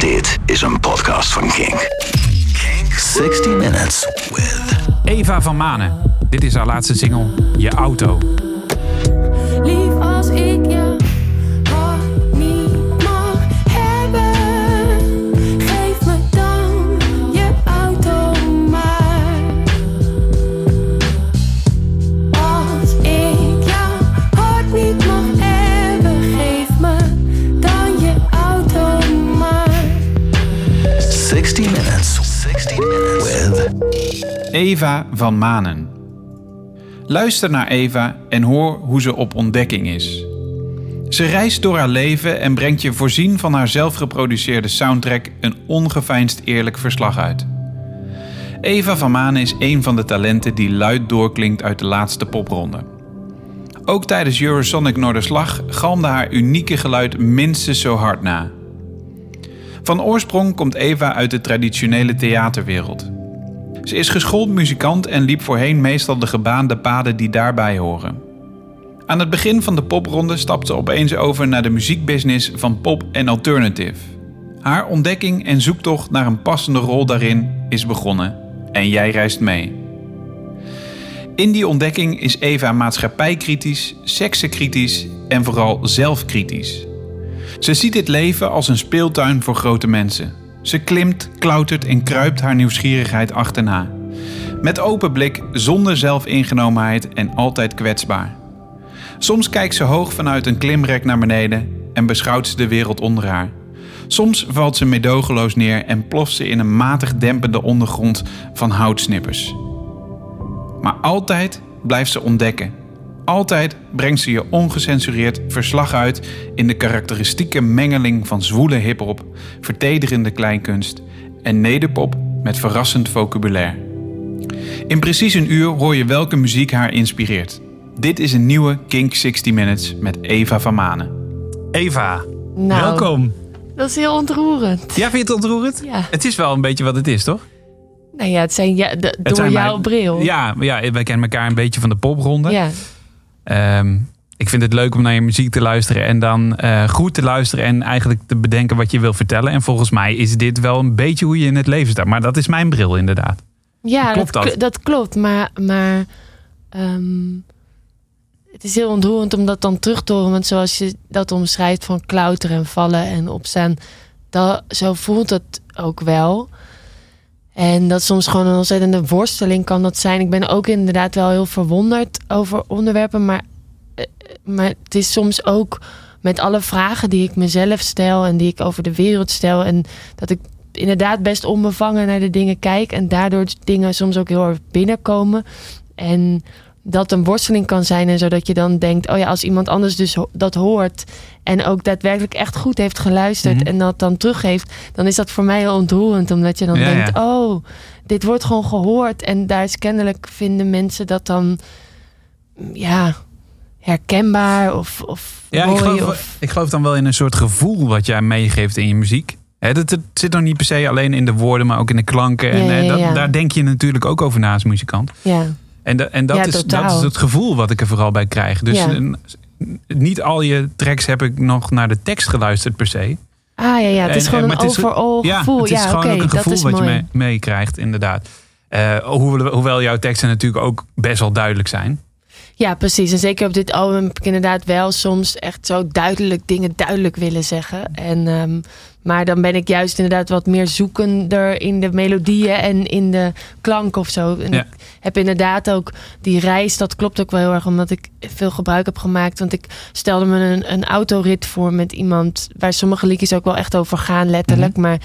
Dit is een podcast van. Kink 60 Minutes with Eva van Manen. Dit is haar laatste single, Je Auto. Eva van Manen. Luister naar Eva en hoor hoe ze op ontdekking is. Ze reist door haar leven en brengt je voorzien van haar zelfgeproduceerde soundtrack een ongeveinsd eerlijk verslag uit. Eva van Manen is een van de talenten die luid doorklinkt uit de laatste popronde. Ook tijdens Eurosonic Noorderslag galmde haar unieke geluid minstens zo hard na. Van oorsprong komt Eva uit de traditionele theaterwereld. Ze is geschoold muzikant en liep voorheen meestal de gebaande paden die daarbij horen. Aan het begin van de popronde stapt ze opeens over naar de muziekbusiness van pop en alternative. Haar ontdekking en zoektocht naar een passende rol daarin is begonnen en jij reist mee. In die ontdekking is Eva maatschappijkritisch, seksenkritisch en vooral zelfkritisch. Ze ziet dit leven als een speeltuin voor grote mensen. Ze klimt, klautert en kruipt haar nieuwsgierigheid achterna. Met open blik, zonder zelfingenomenheid en altijd kwetsbaar. Soms kijkt ze hoog vanuit een klimrek naar beneden en beschouwt ze de wereld onder haar. Soms valt ze meedogenloos neer en ploft ze in een matig dempende ondergrond van houtsnippers. Maar altijd blijft ze ontdekken. Altijd brengt ze je ongecensureerd verslag uit in de karakteristieke mengeling van zwoele hip-hop, vertederende kleinkunst en nederpop met verrassend vocabulaire. In precies een uur hoor je welke muziek haar inspireert. Dit is een nieuwe Kink 60 Minutes met Eva van Manen. Eva, Nou, welkom. Dat is heel ontroerend. Ja, vind je het ontroerend? Ja. Het is wel een beetje wat het is, toch? Nou ja, het zijn ja, de- Het door zijn jouw mijn- bril. Ja, maar ja, wij kennen elkaar een beetje van de popronde. Ja. Ehm, ik vind het leuk om naar je muziek te luisteren en dan eh, goed te luisteren en eigenlijk te bedenken wat je wil vertellen. En volgens mij is dit wel een beetje hoe je in het leven staat. Maar dat is mijn bril inderdaad. Ja, Klopt dat, dat klopt. Maar, maar ehm, het is heel ontroerend om dat dan terug te horen. Want zoals je dat omschrijft van klauteren en vallen en opstaan. Dat, zo voelt het ook wel. En dat soms gewoon een ontzettende worsteling kan dat zijn. Ik ben ook inderdaad wel heel verwonderd over onderwerpen. Maar, eh, maar het is soms ook met alle vragen die ik mezelf stel en die ik over de wereld stel. En dat ik inderdaad best onbevangen naar de dingen kijk. En daardoor dingen soms ook heel erg binnenkomen. En dat een worsteling kan zijn. En zodat je dan denkt, oh ja, als iemand anders dus dat hoort. En ook daadwerkelijk echt goed heeft geluisterd. Mhm. En dat dan teruggeeft. Dan is dat voor mij heel ontroerend. Omdat je dan Ja, denkt, ja. oh, dit wordt gewoon gehoord. En daar is kennelijk vinden mensen dat dan, ja, herkenbaar of, of Ja, ik mooi. geloof, of, ik geloof dan wel in een soort gevoel wat jij meegeeft in je muziek. Dat, het zit nog niet per se alleen in de woorden, maar ook in de klanken. En Ja, eh, ja, dat, ja. daar denk je natuurlijk ook over na als muzikant. ja. En, da- en dat, is, dat is het gevoel wat ik er vooral bij krijg. Dus een- niet al je tracks heb ik nog naar de tekst geluisterd per se. Ah ja, ja, het is En- gewoon en- een overall ja, gevoel. het is ja, gewoon ook een gevoel wat mooi. je mee- meekrijgt, inderdaad. Eh, hoewel, hoewel jouw teksten natuurlijk ook best wel duidelijk zijn. Ja, precies. En zeker op dit album heb ik inderdaad wel soms echt zo duidelijk dingen duidelijk willen zeggen. En, ehm, maar dan ben ik juist inderdaad wat meer zoekender in de melodieën en in de klank of zo. En Ja. ik heb inderdaad ook die reis, dat klopt ook wel heel erg, omdat ik veel gebruik heb gemaakt. Want ik stelde me een, een autorit voor met iemand waar sommige liedjes ook wel echt over gaan, letterlijk. Maar,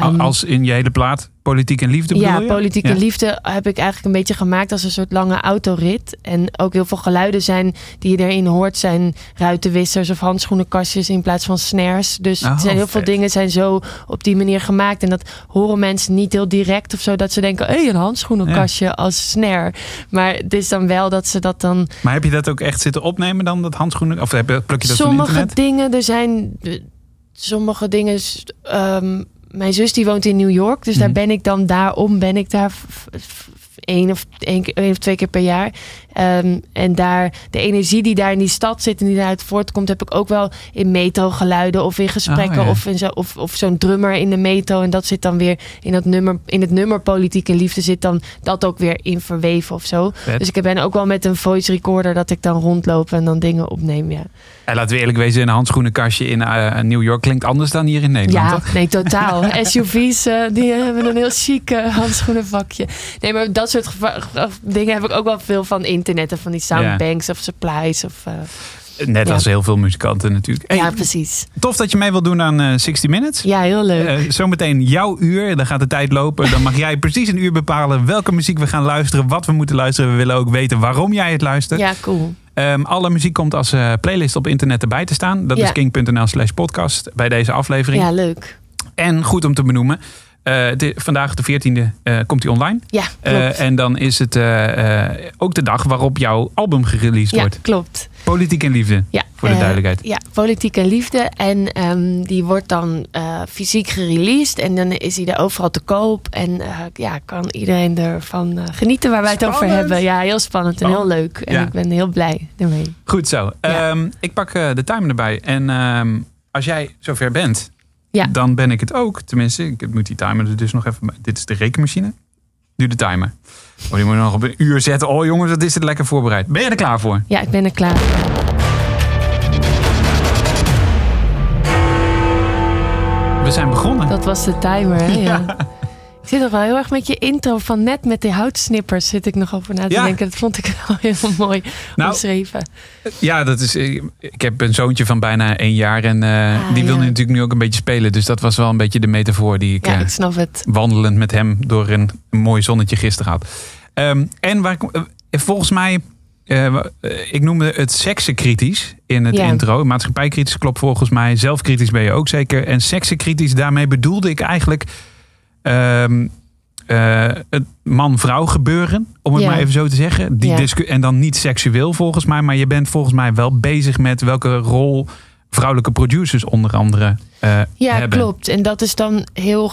Al- ehm, Als in je hele plaat politiek en liefde ja, politieke Ja. liefde heb ik eigenlijk een beetje gemaakt als een soort lange autorit. En ook heel veel geluiden zijn die je erin hoort, zijn ruitenwissers of handschoenenkastjes in plaats van snares. Dus Oh, er zijn heel veel dingen zijn zo op die manier gemaakt. En dat horen mensen niet heel direct of zo, dat ze denken, hé, hey, een handschoenenkastje als snare. Maar het is dan wel dat ze dat dan Maar heb je dat ook echt zitten opnemen dan, dat handschoenen? Of heb je, pluk je dat van sommige internet? dingen, er zijn eh, sommige dingen. ehm, mijn zus die woont in New York, dus daar Mhm. ben ik dan daarom ben ik daar één of één, keer- één of twee keer per jaar. Ehm, en daar de energie die daar in die stad zit en die daaruit voortkomt, heb ik ook wel in metro-geluiden of in gesprekken Oh, ja. of, in zo, of, of zo'n drummer in de metro. En dat zit dan weer in, dat nummer, in het nummer Politiek en Liefde zit dan dat ook weer in verweven of zo. Vet. Dus ik ben ook wel met een voice recorder dat ik dan rondloop en dan dingen opneem. Ja, En laten we eerlijk wezen, een handschoenenkastje in eh, New York klinkt anders dan hier in Nederland. ja toch? nee, totaal. SUV's eh, die hebben een heel chic eh, handschoenenvakje. Nee, maar dat soort dingen heb ik ook wel veel van internet en van die soundbanks of supplies. Of, eh, Net Ja. als heel veel muzikanten natuurlijk. Hey, ja, precies. tof dat je mee wilt doen aan eh, 60 Minutes. Ja, heel leuk. Eh, zometeen jouw uur, dan gaat de tijd lopen. Dan mag jij precies een uur bepalen welke muziek we gaan luisteren, wat we moeten luisteren. We willen ook weten waarom jij het luistert. ja, cool. Ehm, alle muziek komt als playlist op internet erbij te staan. Dat Ja. is king.nl slash podcast bij deze aflevering. Ja, leuk. En goed om te benoemen, eh, de- vandaag de 14e eh, komt hij online. Ja, Eh, en dan is het ook de dag waarop jouw album gereleased ja, wordt. klopt. Politiek en Liefde, Ja, voor de duidelijkheid. Ja, Politiek en Liefde. En ehm, die wordt dan fysiek gereleased. En dan is hij er overal te koop. En ja, kan iedereen ervan genieten waar wij het over hebben. Ja, heel spannend en heel leuk. En Ja. ik ben heel blij ermee. Goed zo. Ja. Ehm, ik pak de timer erbij. En ehm, als jij zover bent, Ja. dan ben ik het ook. Tenminste, ik moet die timer er dus nog even bij. Dit is de rekenmachine. Nu de timer. Oh, die moet nog op een uur zetten. Oh jongens, dat is het lekker voorbereid. Ben je er klaar voor? Ja, ik ben er klaar voor. We zijn begonnen. Dat was de timer, hè? Ja. Ik zit nog wel heel erg met je intro van net met die houtsnippers. Zit ik nog over na te Ja. denken. Dat vond ik wel heel mooi Nou, omschreven. Ja, dat is, eh, ik heb een zoontje van bijna één jaar. En eh, Ah, die wil ja. nu natuurlijk nu ook een beetje spelen. Dus dat was wel een beetje de metafoor die ik Ja, eh, ik snap het. wandelend met hem door een, mooi zonnetje gisteren had. Ehm, en waar, ik- volgens mij, ik noemde het seksenkritisch in het Ja. intro. Maatschappijkritisch klopt volgens mij. Zelfkritisch ben je ook zeker. En seksenkritisch, daarmee bedoelde ik eigenlijk ehm, eh, het man-vrouw gebeuren. Om het Ja. maar even zo te zeggen. Die Ja. en dan niet seksueel volgens mij. Maar je bent volgens mij wel bezig met welke rol vrouwelijke producers onder andere eh, Ja, hebben. klopt. En dat is dan heel.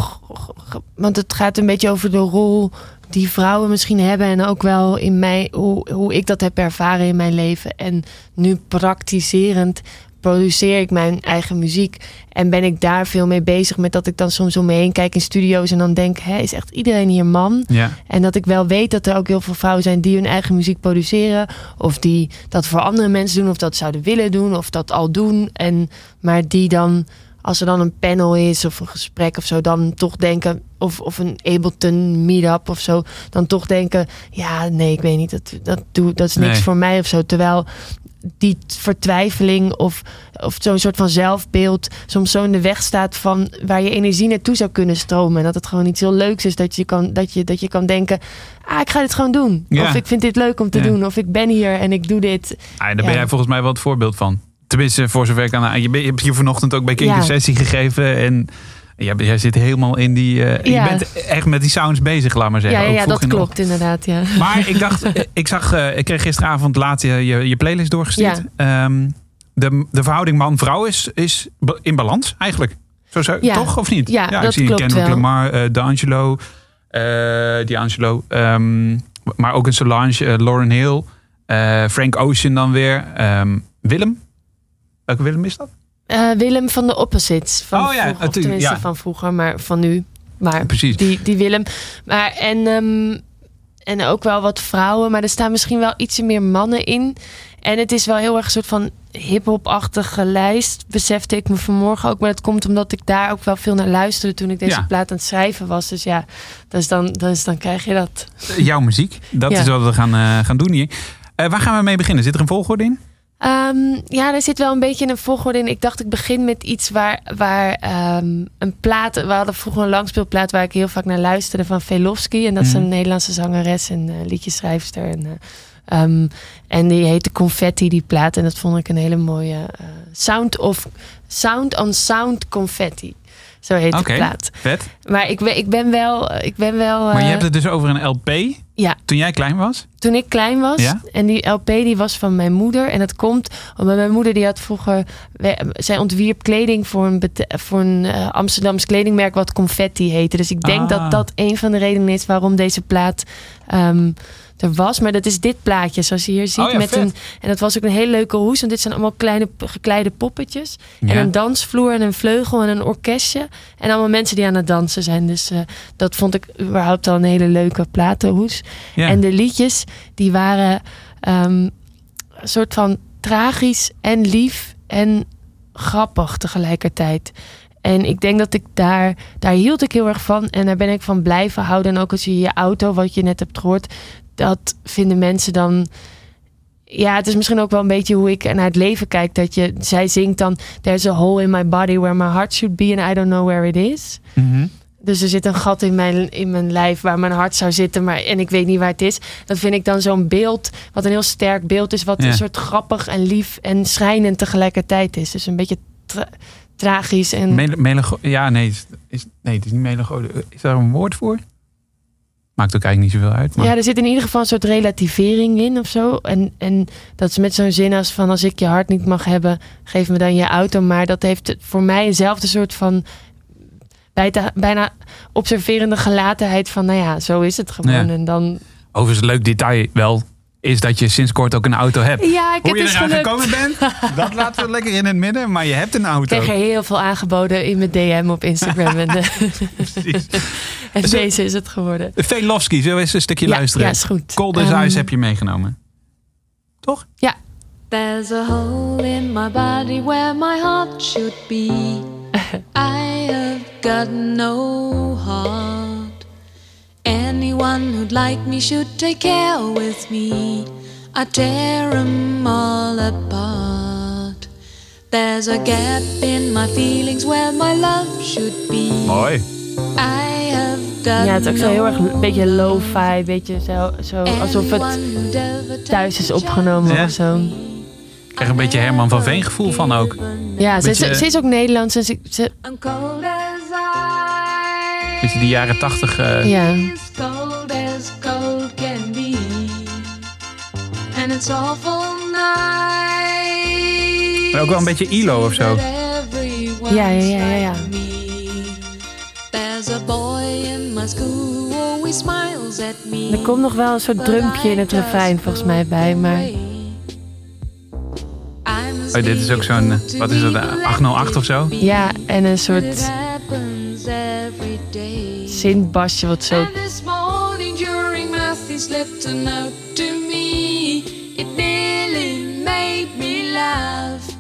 Want het gaat een beetje over de rol die vrouwen misschien hebben. En ook wel in mij, hoe, hoe ik dat heb ervaren in mijn leven. En nu praktiserend produceer ik mijn eigen muziek. En ben ik daar veel mee bezig met dat ik dan soms om me heen kijk in studio's. En dan denk, hè, is echt iedereen hier man? Ja. En dat ik wel weet dat er ook heel veel vrouwen zijn die hun eigen muziek produceren. Of die dat voor andere mensen doen. Of dat zouden willen doen. Of dat al doen. En, maar die dan, als er dan een panel is of een gesprek of zo, dan toch denken. Of, of een Ableton meetup of zo. Dan toch denken, ja, nee, ik weet niet. Dat, dat, doe, dat is niks Nee. voor mij of zo. Terwijl die vertwijfeling of, of zo'n soort van zelfbeeld soms zo in de weg staat van waar je energie naartoe zou kunnen stromen. En dat het gewoon iets heel leuks is dat je kan, dat je, dat je kan denken, ah, ik ga dit gewoon doen. Ja. Of ik vind dit leuk om te Ja. doen. Of ik ben hier en ik doe dit. Ah, daar ben jij volgens mij wel het voorbeeld van. Tenminste, voor zover ik aan. Je, je hebt hier vanochtend ook bij Kink een sessie gegeven. En jij zit helemaal in die. eh, Ja. Je bent echt met die sounds bezig, laat maar zeggen. Ja, ja, dat in klopt inderdaad. Ja. Maar ik dacht, eh, ik zag, eh, ik kreeg gisteravond laat je, je, je playlist doorgestuurd. Ehm, de, de verhouding man-vrouw is, is in balans eigenlijk. Zo zou, Ja. toch of niet? Ja, ik dat zie Kendrick. Lamar, eh D'Angelo, eh D'Angelo, ehm, maar ook een Solange, Lauren Hill, Frank Ocean dan weer, ehm, Willem. Welke Willem is dat? Eh, Willem van de Opposites. Van Oh ja, vroeger, natuurlijk, tenminste ja. van vroeger, maar van nu. Maar Precies. Die, die Willem. Maar en, ehm, en ook wel wat vrouwen, maar er staan misschien wel ietsje meer mannen in. En het is wel heel erg een soort van hip-hop-achtige lijst, besefte ik me vanmorgen ook. Maar dat komt omdat ik daar ook wel veel naar luisterde toen ik deze Ja. plaat aan het schrijven was. Dus ja, dus dan, dus dan krijg je dat. Jouw muziek. Dat Ja. is wat we gaan, eh, gaan doen hier. Eh, waar gaan we mee beginnen? Zit er een volgorde in? Ehm, ja, er zit wel een beetje een volgorde in. Ik dacht, ik begin met iets waar, waar ehm, een plaat... We hadden vroeger een langspeelplaat waar ik heel vaak naar luisterde van Velofsky. En dat is Mhm. een Nederlandse zangeres en eh, liedjeschrijfster. En, eh, ehm, en die heette Confetti, die plaat. En dat vond ik een hele mooie eh, sound of Sound on Sound Confetti. Zo heet Oké, de plaat. vet. Maar ik, ben- ik ben wel... Ik ben wel Maar je eh, hebt het dus over een LP. Ja. Toen jij klein was? Toen ik klein was. Ja? En die LP die was van mijn moeder. En dat komt omdat mijn moeder die had vroeger... Zij ontwierp kleding voor een, voor een eh, Amsterdams kledingmerk wat Confetti heette. Dus ik denk Ah. dat dat een van de redenen is waarom deze plaat ehm, er was. Maar dat is dit plaatje zoals je hier ziet. Oh ja, met vet. een, en dat was ook een hele leuke hoes. Want dit zijn allemaal kleine gekleide poppetjes. En een dansvloer en een vleugel en een orkestje. En allemaal mensen die aan het dansen zijn. Dus eh, dat vond ik überhaupt al een hele leuke platenhoes. Ja. En de liedjes, die waren ehm, een soort van tragisch en lief en grappig tegelijkertijd. En ik denk dat ik daar, daar hield ik heel erg van. En daar ben ik van blijven houden. En ook als je je auto, wat je net hebt gehoord, dat vinden mensen dan. Ja, het is misschien ook wel een beetje hoe ik naar het leven kijk. Dat je, zij zingt dan: There's a hole in my body where my heart should be, and I don't know where it is. Mhm. Dus er zit een gat in mijn, in mijn lijf waar mijn hart zou zitten, maar en ik weet niet waar het is. Dat vind ik dan zo'n beeld, wat een heel sterk beeld is, wat Ja. een soort grappig en lief en schrijnend tegelijkertijd is. Dus een beetje tra- tragisch en Mel- ja, nee, is, is, nee, het is niet melancholie. Is daar een woord voor? Maakt ook eigenlijk niet zoveel uit. Maar... ja, er zit in ieder geval een soort relativering in of zo. En, en dat is met zo'n zin als van als ik je hart niet mag hebben, geef me dan je auto. Maar dat heeft voor mij eenzelfde soort van bijna, observerende gelatenheid van, nou ja, zo is het gewoon. Ja. En dan Overigens, een leuk detail wel is dat je sinds kort ook een auto hebt. Ja, ik, Hoe het je is eraan gelukt. gekomen bent, dat laten we lekker in het midden. Maar je hebt een Ik auto. kreeg er heel veel aangeboden in mijn DM op Instagram. en eh, Precies. en Zo- deze is het geworden. Velovski, zullen we eens een stukje Ja, luisteren? ja, is goed. Cold as Ehm, heb je meegenomen. Toch? There's a hole in my body where my heart should be. I have got no heart. Anyone who'd like me should take care with me. I tear 'em all apart. There's a gap in my feelings where my love should be. Mooi. I have got Ja, het is ook zo heel erg een beetje lo-fi. Beetje zo, zo alsof het thuis is opgenomen Ja. of zo. Ik krijg een beetje Herman van Veen gevoel van ook. Ja, ze, Beetje- ze, ze is ook Nederlands. En ze, ze- I'm cold as ice. Beetje die jaren tachtig. eh, ja. Maar ook wel een beetje ILO of zo. Ja, ja, ja, ja, ja. like me. There's a boy in my school who always smiles at me. Er komt nog wel een soort drumpje in het refrein volgens mij bij. Maar Oh, dit is ook zo'n, wat is dat, eh, 808 of zo? ja, en een soort zintbasje wat zo... And this morning during math he slipped a note to me. It nearly made me laugh.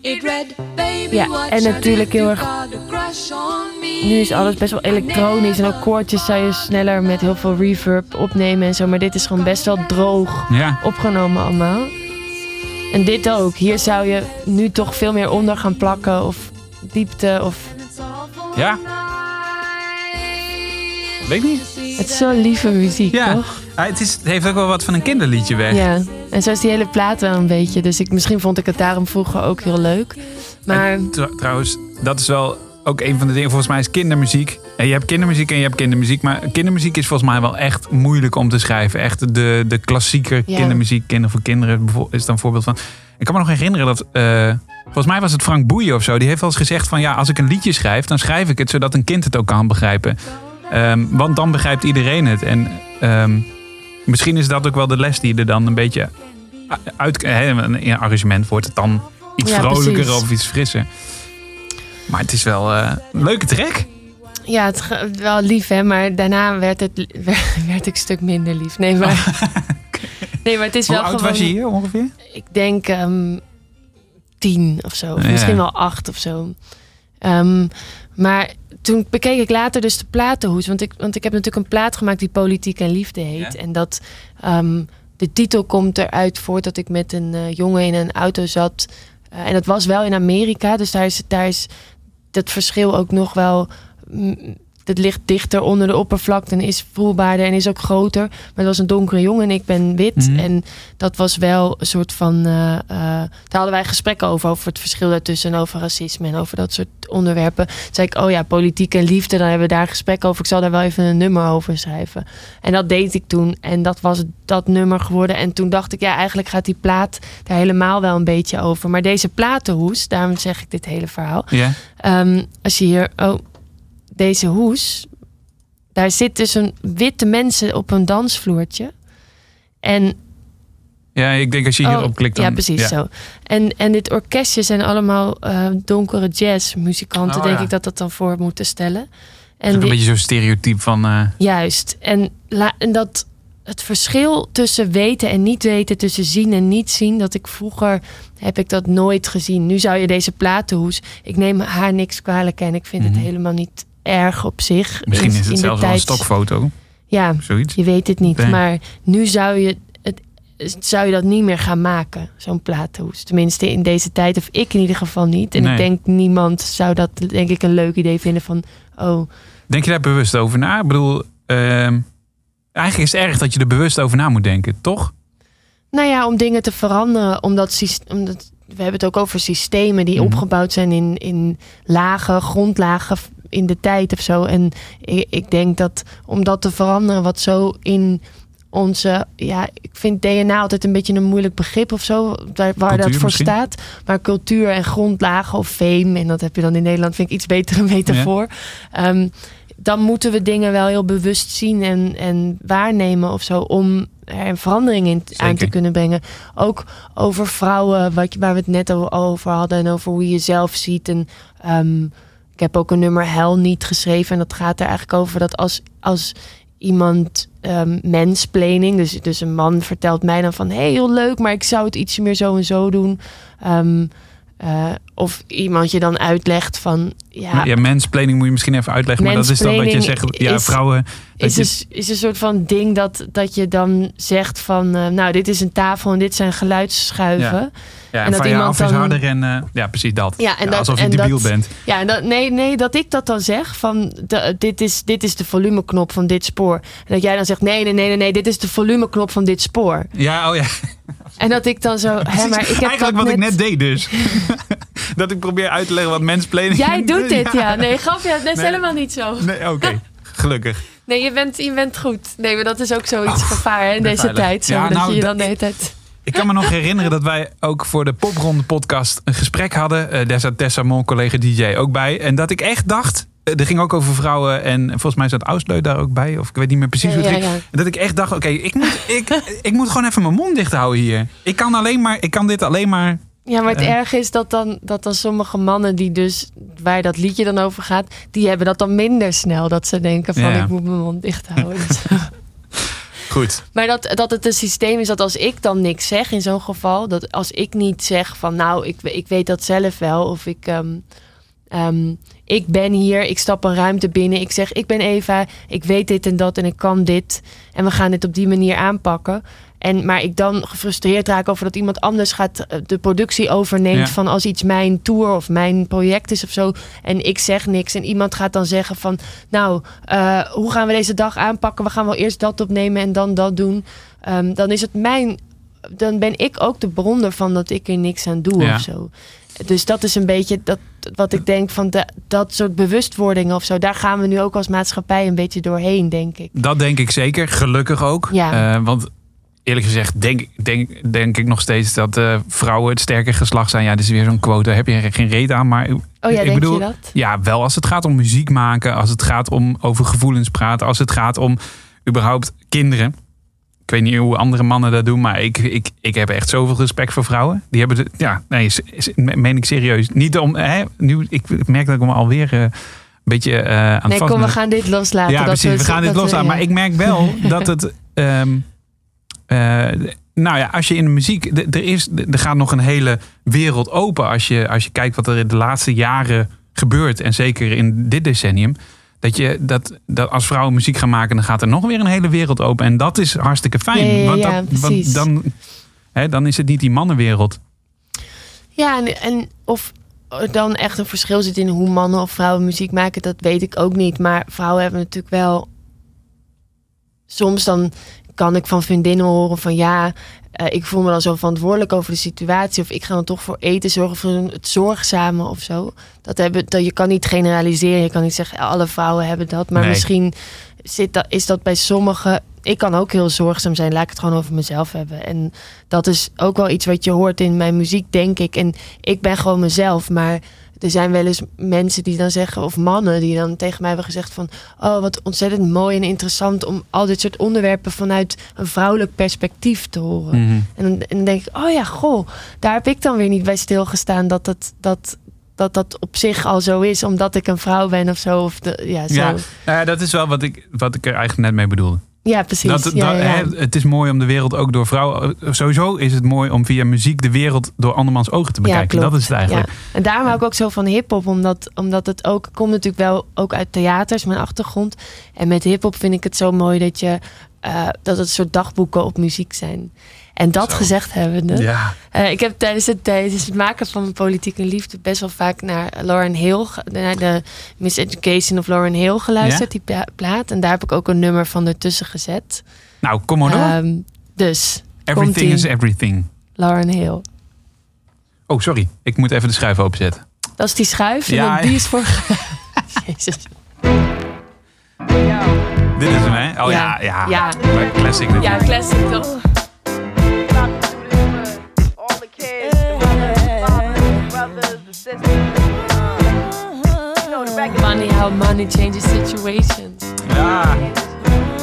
It read, baby, Ja, en natuurlijk heel erg-. Nu is alles best wel elektronisch en ook koortjes zou je sneller met heel veel reverb opnemen en zo. Maar dit is gewoon best wel droog Ja. opgenomen allemaal. En dit ook. Hier zou je nu toch veel meer onder gaan plakken of diepte of... Ja. Weet ik niet. Het is zo lieve muziek, Ja, toch? Ah, het, is, het heeft ook wel wat van een kinderliedje weg. Ja. En zo is die hele plaat wel een beetje. Dus ik, misschien vond ik het daarom vroeger ook heel leuk. Maar En tr- trouwens, dat is wel ook een van de dingen. Volgens mij is kindermuziek. En je hebt kindermuziek en je hebt kindermuziek. Maar kindermuziek is volgens mij wel echt moeilijk om te schrijven. Echt de, de klassieke Ja. kindermuziek. Kinder voor kinderen is dan een voorbeeld van. Ik kan me nog herinneren dat. eh, volgens mij was het Frank Boeien of zo. Die heeft wel eens gezegd van ja, als ik een liedje schrijf, dan schrijf ik het zodat een kind het ook kan begrijpen. Ehm, want dan begrijpt iedereen het. En ehm, misschien is dat ook wel de les die je er dan een beetje uit. Een arrangement wordt het dan iets Ja, vrolijker precies. of iets frisser. Maar het is wel eh, een leuke track. ja, het wel lief hè. Maar daarna werd, het, werd ik een stuk minder lief. Nee, maar, nee, maar het is Hoe wel oud gewoon... was je hier ongeveer? Ik denk ehm, tien of zo. Of Ja. misschien wel acht of zo. Maar toen bekeek ik later dus de platenhoes. Want ik, want ik heb natuurlijk een plaat gemaakt die Politiek en Liefde heet. Ja. En dat ehm, de titel komt eruit voort dat ik met een eh, jongen in een auto zat. Eh, en dat was wel in Amerika. Dus daar is, daar is dat verschil ook nog wel... het ligt dichter onder de oppervlakte en is voelbaarder en is ook groter. Maar het was een donkere jongen en ik ben wit. Mhm. En dat was wel een soort van. eh, eh, daar hadden wij gesprekken over, over het verschil daartussen en over racisme en over dat soort onderwerpen. Toen zei ik, oh ja, politiek en liefde, dan hebben we daar gesprek over. Ik zal daar wel even een nummer over schrijven. En dat deed ik toen en dat was dat nummer geworden. En toen dacht ik, ja, eigenlijk gaat die plaat daar helemaal wel een beetje over. Maar deze platenhoes, daarom zeg ik dit hele verhaal. Ja. Ehm, als je hier, oh, deze hoes, daar zit dus een witte mensen op een dansvloertje. En ja, ik denk als je hierop Oh, klikt dan... Ja, precies zo. En, en dit orkestje zijn allemaal eh, donkere jazzmuzikanten, Oh, denk ja. ik dat dat dan voor moeten stellen. En En een beetje zo'n stereotype van... eh, Juist. En, la, en dat het verschil tussen weten en niet weten, tussen zien en niet zien, dat ik vroeger heb ik dat nooit gezien. Nu zou je deze platenhoes, ik neem haar niks kwalijk en ik vind Mhm. het helemaal niet erg op zich. misschien In- is in het de zelfs wel een stokfoto. Ja, Zoiets. je weet het niet. Nee. Maar nu zou je, het, zou je dat niet meer gaan maken, zo'n platenhoes. Tenminste, in deze tijd, of ik in ieder geval niet. En Nee. ik denk, niemand zou dat denk ik een leuk idee vinden van, oh, Denk je daar bewust over na? Ik bedoel, ehm, eigenlijk is het erg dat je er bewust over na moet denken, toch? Nou ja, om dingen te veranderen. Omdat, we hebben het ook over systemen die Mhm. opgebouwd zijn in, in lagen, grondlagen in de tijd of zo. En ik, ik denk dat om dat te veranderen, wat zo in onze. Ja, ik vind DNA altijd een beetje een moeilijk begrip of zo, waar dat voor misschien? staat. Maar cultuur en grondlagen of fame, en dat heb je dan in Nederland, vind ik iets betere metafoor. Ehm, dan moeten we dingen wel heel bewust zien en, en waarnemen of zo om er een verandering in aan te kunnen brengen. Ook over vrouwen, wat, je- waar we het net al over hadden, en over hoe je jezelf ziet. En ehm, ik heb ook een nummer Hel niet geschreven. En dat gaat er eigenlijk over dat als, als iemand ehm mansplaining, dus, dus een man vertelt mij dan van hey, heel leuk, maar ik zou het ietsje meer zo en zo doen. Ehm, eh, of iemand je dan uitlegt van ja, Ja, mansplaining moet je misschien even uitleggen. Maar dat is dan dat je zegt, ja, is- vrouwen... Is, je, dus, is een soort van ding dat, dat je dan zegt van... eh, nou, dit is een tafel en dit zijn geluidsschuiven. Ja. ja, en en dat van iemand is dan- harder en... eh, ja, precies dat. Ja, en alsof je debiel dat- bent. Ja, en dat, nee, nee, dat ik dat dan zeg van... de- dit, is, dit is de volumeknop van dit spoor. En dat jij dan zegt, nee, nee, nee, nee, nee dit is de volumeknop van dit spoor. Ja, oh ja. En dat ik dan zo... hè, maar ik heb Eigenlijk wat ik net- deed dus. dat ik probeer uit te leggen wat mansplaining Jij doet dit, ja. Nee, grapje, dat is Nee. helemaal niet zo. Nee, oké. Gelukkig. Nee, je bent, je bent goed. Nee, maar dat is ook zoiets gevaar hè, in deze veilig. tijd. Zo, Ja, dat nou, je dan de hele tijd... Ik kan me nog herinneren dat wij ook voor de Popronde podcast een gesprek hadden. Eh, daar zat Tessa, mijn collega DJ, ook bij. En dat ik echt dacht, eh, er ging ook over vrouwen. En volgens mij zat Ausleu daar ook bij. Of ik weet niet meer precies Ja, hoe het ja, ging. ja. Dat ik echt dacht, oké, ik, moet, ik, ik moet gewoon even mijn mond dicht houden hier. Ik kan, alleen maar, ik kan dit alleen maar... Ja, maar het Eh. erge is dat dan, dat dan sommige mannen die dus, waar dat liedje dan over gaat, die hebben dat dan minder snel. Dat ze denken van, Ja. ik moet mijn mond dicht houden. Goed. maar dat, dat het een systeem is dat als ik dan niks zeg in zo'n geval, dat als ik niet zeg van, nou, ik, ik weet dat zelf wel, of ik, ehm, ik ben hier, ik stap een ruimte binnen, ik zeg, ik ben Eva, ik weet dit en dat en ik kan dit en we gaan dit op die manier aanpakken. En, maar ik dan gefrustreerd raak over dat iemand anders gaat eh, de productie overneemt Ja. van als iets mijn tour of mijn project is of zo. En ik zeg niks. En iemand gaat dan zeggen van nou, eh, hoe gaan we deze dag aanpakken? We gaan wel eerst dat opnemen en dan dat doen. Ehm, dan is het mijn. Dan ben ik ook de bron ervan dat ik er niks aan doe Ja. of zo. Dus dat is een beetje dat, wat ik denk van de, dat soort bewustwording of zo. Daar gaan we nu ook als maatschappij een beetje doorheen, denk ik. Dat denk ik zeker. Gelukkig ook. Ja. Eh, want eerlijk gezegd denk, denk, denk ik nog steeds dat eh, vrouwen het sterke geslacht zijn. Ja, dit is weer zo'n quote. Daar heb je geen reet aan. Maar Oh ja, ik bedoel, je dat? Ja, wel als het gaat om muziek maken. Als het gaat om over gevoelens praten. Als het gaat om überhaupt kinderen. Ik weet niet hoe andere mannen dat doen. Maar ik, ik, ik heb echt zoveel respect voor vrouwen. Die hebben... De, ja, nee, meen ik serieus. Niet om... Hè, nu, ik merk dat ik me alweer... eh, een beetje eh, aan het Nee, kom, we gaan dit loslaten. Ja, dat precies. We gaan dit loslaten. ja. Maar ik merk wel dat het. ehm, eh, nou ja, als je in de muziek. Er, is, er gaat nog een hele wereld open. Als je, als je kijkt wat er in de laatste jaren gebeurt. En zeker in dit decennium. Dat, je, dat, dat als vrouwen muziek gaan maken, dan gaat er nog weer een hele wereld open. En dat is hartstikke fijn. Ja, ja, want, ja, dat, precies. want dan, hè, dan is het niet die mannenwereld. Ja, en, en of er dan echt een verschil zit in hoe mannen of vrouwen muziek maken, dat weet ik ook niet. Maar vrouwen hebben natuurlijk wel. Soms dan kan ik van vriendinnen horen van ja, eh, ik voel me dan zo verantwoordelijk over de situatie. Of ik ga dan toch voor eten zorgen, voor het zorgzame of zo. Dat hebben, dat, je kan niet generaliseren. Je kan niet zeggen alle vrouwen hebben dat. Maar Nee. misschien zit dat, is dat bij sommigen. Ik kan ook heel zorgzaam zijn. Laat ik het gewoon over mezelf hebben. En dat is ook wel iets wat je hoort in mijn muziek, denk ik. En ik ben gewoon mezelf. Maar er zijn wel eens mensen die dan zeggen, of mannen die dan tegen mij hebben gezegd van, oh wat ontzettend mooi en interessant om al dit soort onderwerpen vanuit een vrouwelijk perspectief te horen. Mhm. En, dan, en dan denk ik, oh ja, goh, daar heb ik dan weer niet bij stilgestaan dat het, dat, dat, dat op zich al zo is, omdat ik een vrouw ben of zo. Of de, ja, zo. Nou ja, dat is wel wat ik, wat ik er eigenlijk net mee bedoelde. Precies. Dat, ja, dat, ja. hè, het is mooi om de wereld ook door vrouwen. Sowieso is het mooi om via muziek de wereld door andermans ogen te bekijken. dat is het eigenlijk. Ja. En daarom hou ik ook zo van hip-hop, omdat, omdat het ook ik kom natuurlijk wel ook uit theaters, mijn achtergrond. En met hip-hop vind ik het zo mooi dat je eh, dat het soort dagboeken op muziek zijn. En dat Zo. gezegd hebbende, Ja. eh, ik heb tijdens het, tijdens het maken van mijn politieke liefde best wel vaak naar Lauren Hill, naar de Miseducation of Lauren Hill geluisterd, die pla- plaat. En daar heb ik ook een nummer van ertussen gezet. Nou, kom maar door. Ehm, dus, everything is everything. Lauren Hill. Oh, sorry. Ik moet even de schuif openzetten. Dat is die schuif en Ja, dan die is voor... Jezus. Dit is hem, hè? Oh ja, Ja. ja. Ja. Classic. Ja, classic toch? Brothers, the sisters. You know, the record Money, how money changes situations. Ja.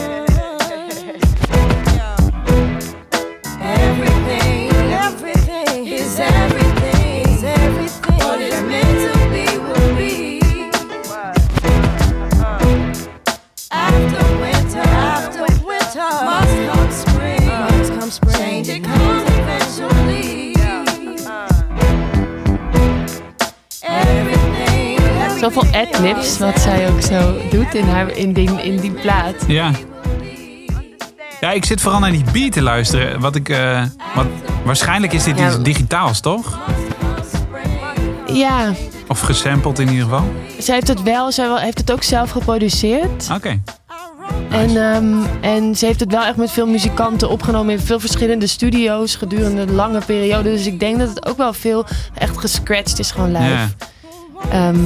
Zoveel adlibs, wat zij ook zo doet in, haar, in, die, in die plaat. Ja. Ja, ik zit vooral naar die beat te luisteren. Wat ik, eh, wat, waarschijnlijk is dit Ja. iets digitaals, toch? Ja, Of gesampled in ieder geval. zij heeft het wel, zij wel- heeft het ook zelf geproduceerd. Oké. En, ehm, en ze heeft het wel echt met veel muzikanten opgenomen in veel verschillende studio's gedurende een lange periode. Dus ik denk dat het ook wel veel echt gescratcht is gewoon live. Ja. Ehm,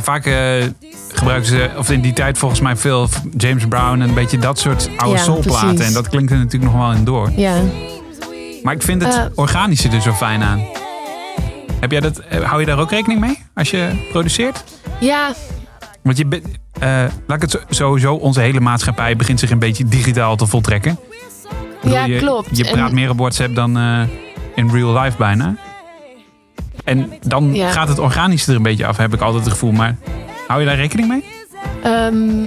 Vaak eh, gebruiken ze, of in die tijd volgens mij veel James Brown en een beetje dat soort oude Ja, soulplaten. precies. En dat klinkt er natuurlijk nog wel in door. ja. Maar ik vind het Eh. organische er zo fijn aan. Heb jij dat, eh, hou je daar ook rekening mee als je produceert? ja, Want je bent, laat ik het sowieso, onze hele maatschappij begint zich een beetje digitaal te voltrekken. Bedoel, Ja, klopt. Je praat meer op WhatsApp dan in real life bijna. En dan Ja. gaat het organische er een beetje af, heb ik altijd het gevoel. Maar hou je daar rekening mee? Ehm,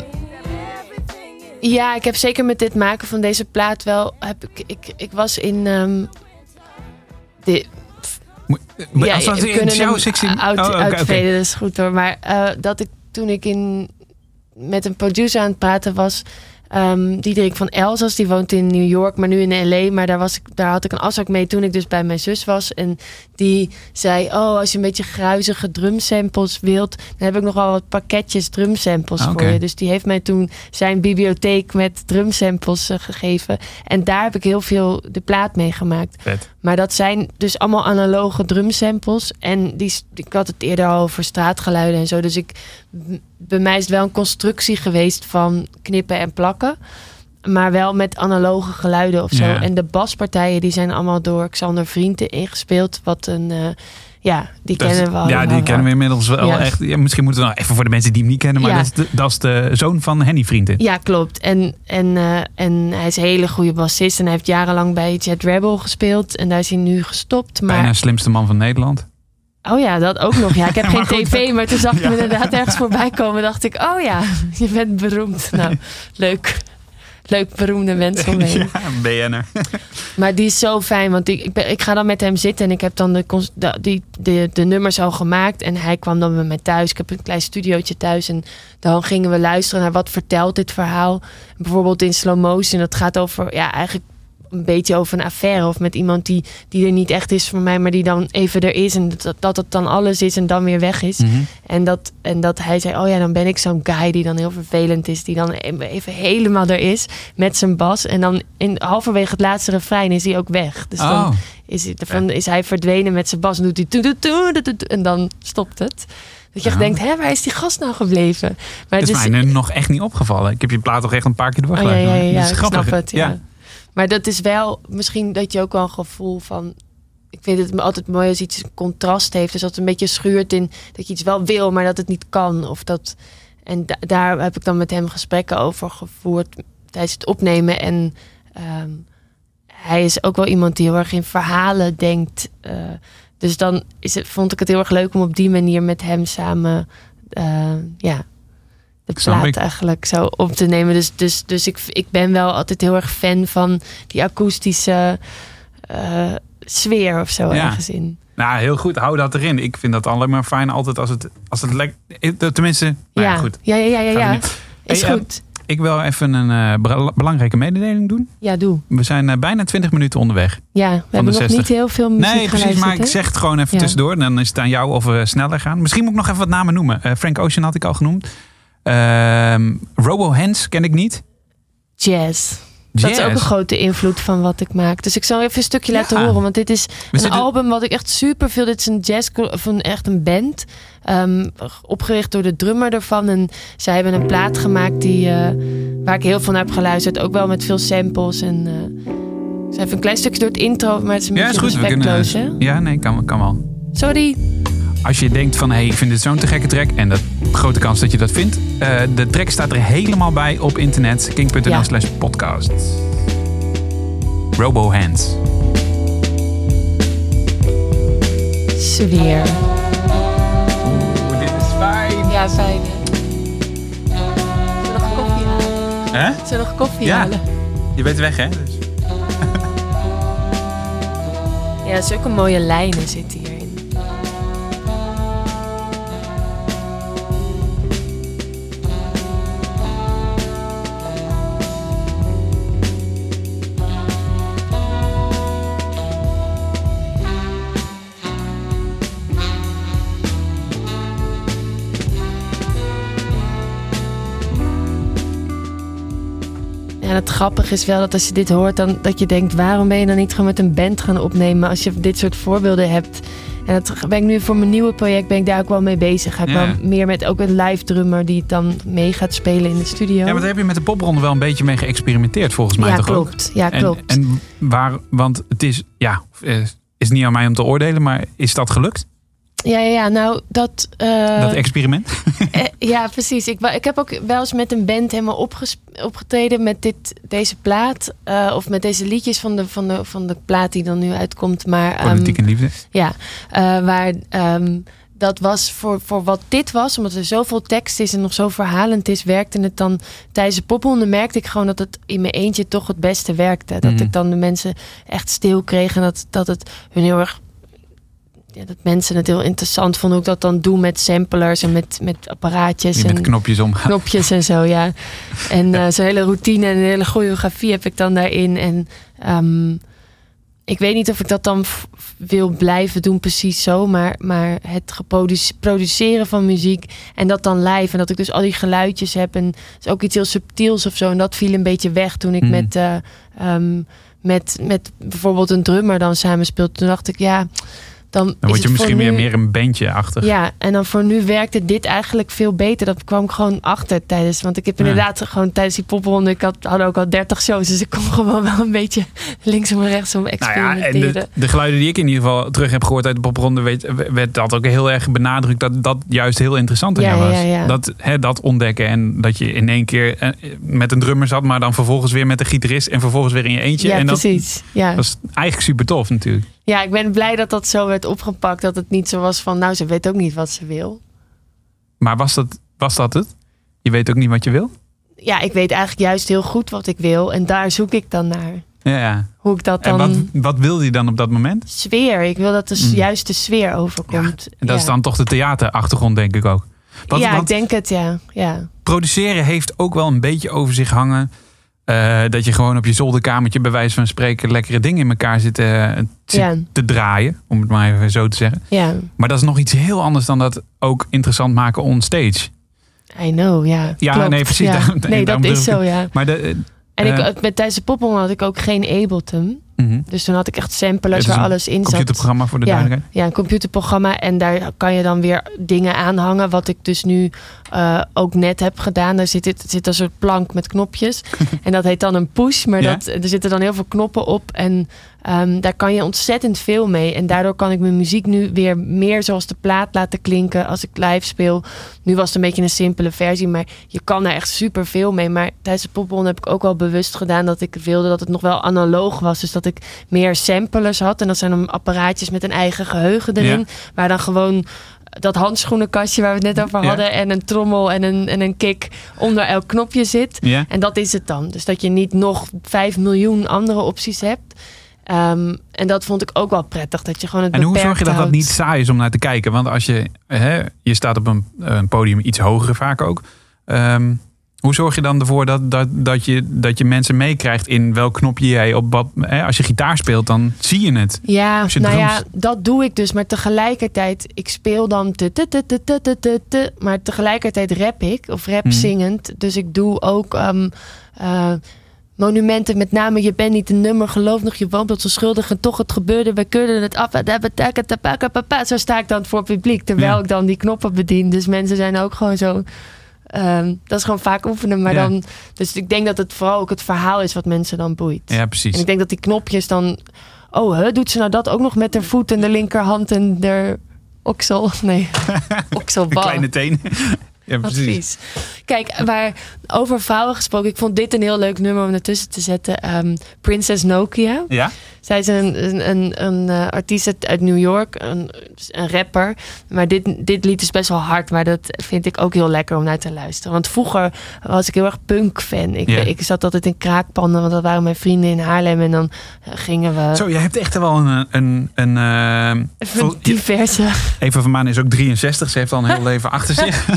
ja, ik heb zeker met dit maken van deze plaat wel. Heb ik, ik, ik was in. ehm de, Moet- ja, als dat in jouw hem 16... uit, Oh, uitveden, dat is goed hoor. Maar eh, dat ik toen ik in, met een producer aan het praten was. Ehm Diederik van Elzas, die woont in New York, maar nu in LA. Maar daar, was ik, daar had ik een afspraak mee toen ik dus bij mijn zus was. En die zei, oh, als je een beetje gruizige drumsamples wilt... dan heb ik nog wel wat pakketjes drumsamples Ah, voor je. Dus die heeft mij toen zijn bibliotheek met drumsamples eh, gegeven. En daar heb ik heel veel de plaat mee gemaakt. Vet. Maar dat zijn dus allemaal analoge drumsamples. En die, ik had het eerder al over straatgeluiden en zo. Dus ik, bij mij is het wel een constructie geweest van knippen en plakken. Maar wel met analoge geluiden of zo. Ja. En de baspartijen die zijn allemaal door Xander Vrienden ingespeeld. Wat een, eh, ja, die Dat is- kennen we allemaal. Ja, die kennen we inmiddels wel Ja. echt. Ja, misschien moeten we nog even voor de mensen die hem niet kennen. Maar Ja. dat, is de, dat is de zoon van Henny Vrienden. Ja, klopt. En, en, eh, en hij is een hele goede bassist. En hij heeft jarenlang bij Jet Rebel gespeeld. En daar is hij nu gestopt. Maar Bijna slimste man van Nederland. Oh ja, dat ook nog. Ja, ik heb geen goed, tv, maar toen zag ik hem inderdaad ergens voorbij komen. dacht ik, oh ja, je bent beroemd. Nou, leuk. Leuk beroemde mensen omheen. Ja, BN'er. Maar die is zo fijn, want ik, ik, ben, ik ga dan met hem zitten en ik heb dan de, die, de, de nummers al gemaakt. En hij kwam dan bij mij thuis. Ik heb een klein studiootje thuis en dan gingen we luisteren naar wat vertelt dit verhaal. Bijvoorbeeld in slow motion, dat gaat over ja, eigenlijk een beetje over een affaire of met iemand die, die er niet echt is voor mij, maar die dan even er is en dat, dat het dan alles is en dan weer weg is. Mhm. En, dat, en dat hij zei, oh ja, dan ben ik zo'n guy die dan heel vervelend is, die dan even helemaal er is met zijn bas. En dan in, halverwege het laatste refrein is hij ook weg. Dus dan Oh, is, van, is hij verdwenen met zijn bas en doet hij en dan stopt het. Dat je echt denkt, hè, waar is die gast nou gebleven? Maar het is dus- mij nu nog echt niet opgevallen. Ik heb je plaat toch echt een paar keer Oh, ja, doorgeluisterd. ja, ja, Dat ja is grappig. snap het. Ja. Maar dat is wel misschien dat je ook wel een gevoel van. Ik vind het altijd mooi als iets contrast heeft. Dus dat het een beetje schuurt in dat je iets wel wil, maar dat het niet kan. Of dat, en da- daar heb ik dan met hem gesprekken over gevoerd tijdens het opnemen. En ehm, hij is ook wel iemand die heel erg in verhalen denkt. eh, dus dan is het, vond ik het heel erg leuk om op die manier met hem samen eh, ja, de plaat eigenlijk zo op te nemen. Dus, dus, dus ik, ik ben wel altijd heel erg fan van die akoestische eh, sfeer of zo Ja. ergens in. Nou, heel goed. Hou dat erin. Ik vind dat alleen maar fijn altijd als het, als het lekker... Tenminste, nou ja, ja. goed. ja, ja, ja, ja, ja. Is Hey, eh, goed. Ik wil even een eh, bela- belangrijke mededeling doen. Ja, doe. We zijn eh, bijna 20 minuten onderweg. Ja, we hebben nog 60. niet heel veel muziek Nee, precies. Maar ik zeg het gewoon even Ja. tussendoor. En dan is het aan jou of we sneller gaan. Misschien moet ik nog even wat namen noemen. Eh, Frank Ocean had ik al genoemd. Ehm, Robo Hands ken ik niet. Jazz. Dat is ook een grote invloed van wat ik maak. Dus ik zal even een stukje Ja. laten horen. Want dit is een zitten- album wat ik echt super veel. Dit is een jazz, een, echt een band. ehm, opgericht door de drummer ervan. En zij hebben een plaat gemaakt die, eh, waar ik heel veel naar heb geluisterd. Ook wel met veel samples. En, eh zal even een klein stukje door het intro, maar het is een Ja, is beetje goed. Respectloos. hè? kunnen, ja, nee, kan, kan wel. Sorry. Als je denkt van, hé, hey, ik vind dit zo'n te gekke track. En dat grote kans dat je dat vindt. Eh, de track staat er helemaal bij op internet. king.nl Ja. slash podcast. Robo Hands. Sfeer. Oeh, dit is fijn. Ja, fijn. Zullen we nog koffie halen? Hè? Zullen we nog koffie Ja. halen? Je bent weg, hè? Dus. Ja, zulke mooie lijnen zitten hierin. Ja, en grappige is wel dat als je dit hoort, dan dat je denkt: waarom ben je dan niet gewoon met een band gaan opnemen als je dit soort voorbeelden hebt? En dat ben ik nu voor mijn nieuwe project ben ik daar ook wel mee bezig. Ga ik Ja. wel meer met ook een live drummer die het dan mee gaat spelen in de studio. Ja, maar daar heb je met de popronde wel een beetje mee geëxperimenteerd, volgens mij Ja, toch ook? klopt. Ja, En, klopt. en waar, want het is, ja, eh, is niet aan mij om te oordelen, maar is dat gelukt? Ja, ja, ja, nou dat. eh, dat experiment? eh, ja, precies. Ik, ik heb ook wel eens met een band helemaal opgetreden met dit, deze plaat. eh, of met deze liedjes van de, van, de, van de plaat die dan nu uitkomt. Maar, ehm, Politiek en liefde. Ja, waar ehm, dat was voor, voor wat dit was, omdat er zoveel tekst is en nog zo verhalend is, werkte het dan tijdens de popronde merkte ik gewoon dat het in mijn eentje toch het beste werkte. Dat Mhm. ik dan de mensen echt stil kreeg en dat, dat het hun heel erg. Ja, dat mensen het heel interessant vonden hoe ik dat dan doe met samplers en met, met apparaatjes Die en met knopjes omgaan. knopjes en zo, ja. En eh, zo'n hele routine en een hele choreografie heb ik dan daarin. En ehm, ik weet niet of ik dat dan wil blijven doen precies zo. Maar, maar het produceren van muziek en dat dan live. En dat ik dus al die geluidjes heb. En is ook iets heel subtiels of zo. En dat viel een beetje weg toen ik Mm. met, eh, ehm, met, met bijvoorbeeld een drummer dan samenspeelde. Toen dacht ik, ja... Dan, word je misschien nu- meer, een bandje achter. ja, en dan voor nu werkte dit eigenlijk veel beter. Dat kwam ik gewoon achter tijdens. Want ik heb Ja. inderdaad gewoon tijdens die popronde... Ik had, had ook al 30 shows, dus ik kon gewoon wel een beetje linksom en rechtsom Nou ja, experimenteren. en de, de geluiden die ik in ieder geval terug heb gehoord uit de popronde, weet, werd dat ook heel erg benadrukt dat dat juist heel interessant aan Ja, jou was. Dat, hè, dat ontdekken en dat je in één keer eh, met een drummer zat, maar dan vervolgens weer met een gitarist en vervolgens weer in je eentje. ja, en dat, precies. Ja. dat is eigenlijk super tof natuurlijk. Ja, ik ben blij dat dat zo werd opgepakt. Dat het niet zo was van, nou, ze weet ook niet wat ze wil. Maar was dat, was dat het? Je weet ook niet wat je wil? Ja, ik weet eigenlijk juist heel goed wat ik wil. En daar zoek ik dan naar. Ja, ja. Hoe ik dat En dan... wat, wat wilde je dan op dat moment? Sfeer. Ik wil dat de Mm. juiste sfeer overkomt. En dat is dan toch de theaterachtergrond, denk ik ook. Want, ja, ik denk het, ja. ja. produceren heeft ook wel een beetje over zich hangen. Eh, dat je gewoon op je zolderkamertje bij wijze van spreken lekkere dingen in elkaar zit, eh, zit Ja. te draaien. Om het maar even zo te zeggen. Ja, Maar dat is nog iets heel anders dan dat ook interessant maken on stage. I know, ja. Ja, Klopt, nee, precies. ja. Daarom- nee, dat is ik- zo, ja. Maar de, eh, En ik, met tijdens de poppel had ik ook geen Ableton. Mhm. Dus toen had ik echt samplers is waar een alles in zat. computerprogramma voor de ja, duidelijkheid. ja, een computerprogramma. En daar kan je dan weer dingen aanhangen. Wat ik dus nu eh, ook net heb gedaan. Daar zit, zit een soort plank met knopjes. en dat heet dan een push. Maar Ja. dat, er zitten dan heel veel knoppen op. En ehm, daar kan je ontzettend veel mee. En daardoor kan ik mijn muziek nu weer meer zoals de plaat laten klinken als ik live speel. Nu was het een beetje een simpele versie. Maar je kan daar echt super veel mee. Maar tijdens de popronde heb ik ook wel bewust gedaan dat ik wilde dat het nog wel analoog was. Dus dat ik meer samplers had. En dat zijn dan apparaatjes met een eigen geheugen erin. Ja. Waar dan gewoon dat handschoenenkastje waar we het net over Ja. hadden. En een trommel en een, en een kick onder elk knopje zit. Ja? En dat is het dan. Dus dat je niet nog 5 miljoen andere opties hebt. Ehm, en dat vond ik ook wel prettig. Dat je gewoon het en hoe zorg je dat houdt. dat niet saai is om naar te kijken? Want als je, hè, je staat op een, een podium iets hoger vaak ook. Um, hoe zorg je dan ervoor dat, dat, dat, je, dat je mensen meekrijgt in welk knopje jij op wat. Hè, als je gitaar speelt, dan zie je het. Ja, nou ja, dat doe ik dus. Maar tegelijkertijd, ik speel dan. Te, te, te, maar tegelijkertijd rap ik of rap hmm. zingend. Dus ik doe ook. Ehm, eh, monumenten, met name Je bent niet een nummer, geloof nog, je woont zo schuldig en toch het gebeurde, we kunnen het af. Zo sta ik dan voor het publiek, terwijl Ja. ik dan die knoppen bedien. Dus mensen zijn ook gewoon zo... ehm, dat is gewoon vaak oefenen, maar Ja. dan... Dus ik denk dat het vooral ook het verhaal is wat mensen dan boeit. Ja, precies. En ik denk dat die knopjes dan... Oh, hè, doet ze nou dat ook nog met haar voet en de linkerhand en de oksel? Nee, okselbal. kleine teen. Ja, precies. Kijk, maar over vrouwen gesproken. Ik vond dit een heel leuk nummer om ertussen te zetten. Ehm, Princess Nokia. Ja? Zij is een, een, een, een eh, artiest uit- New York, een, een rapper. Maar dit, dit lied is best wel hard, maar dat vind ik ook heel lekker om naar te luisteren. Want vroeger was ik heel erg punk-fan. Ik, zat altijd in kraakpanden, want dat waren mijn vrienden in Haarlem. En dan eh, gingen we Zo, je hebt echt wel een... een, een eh, even vol- diverse... Eva van Maan is ook 63. Ze heeft al een heel leven achter zich.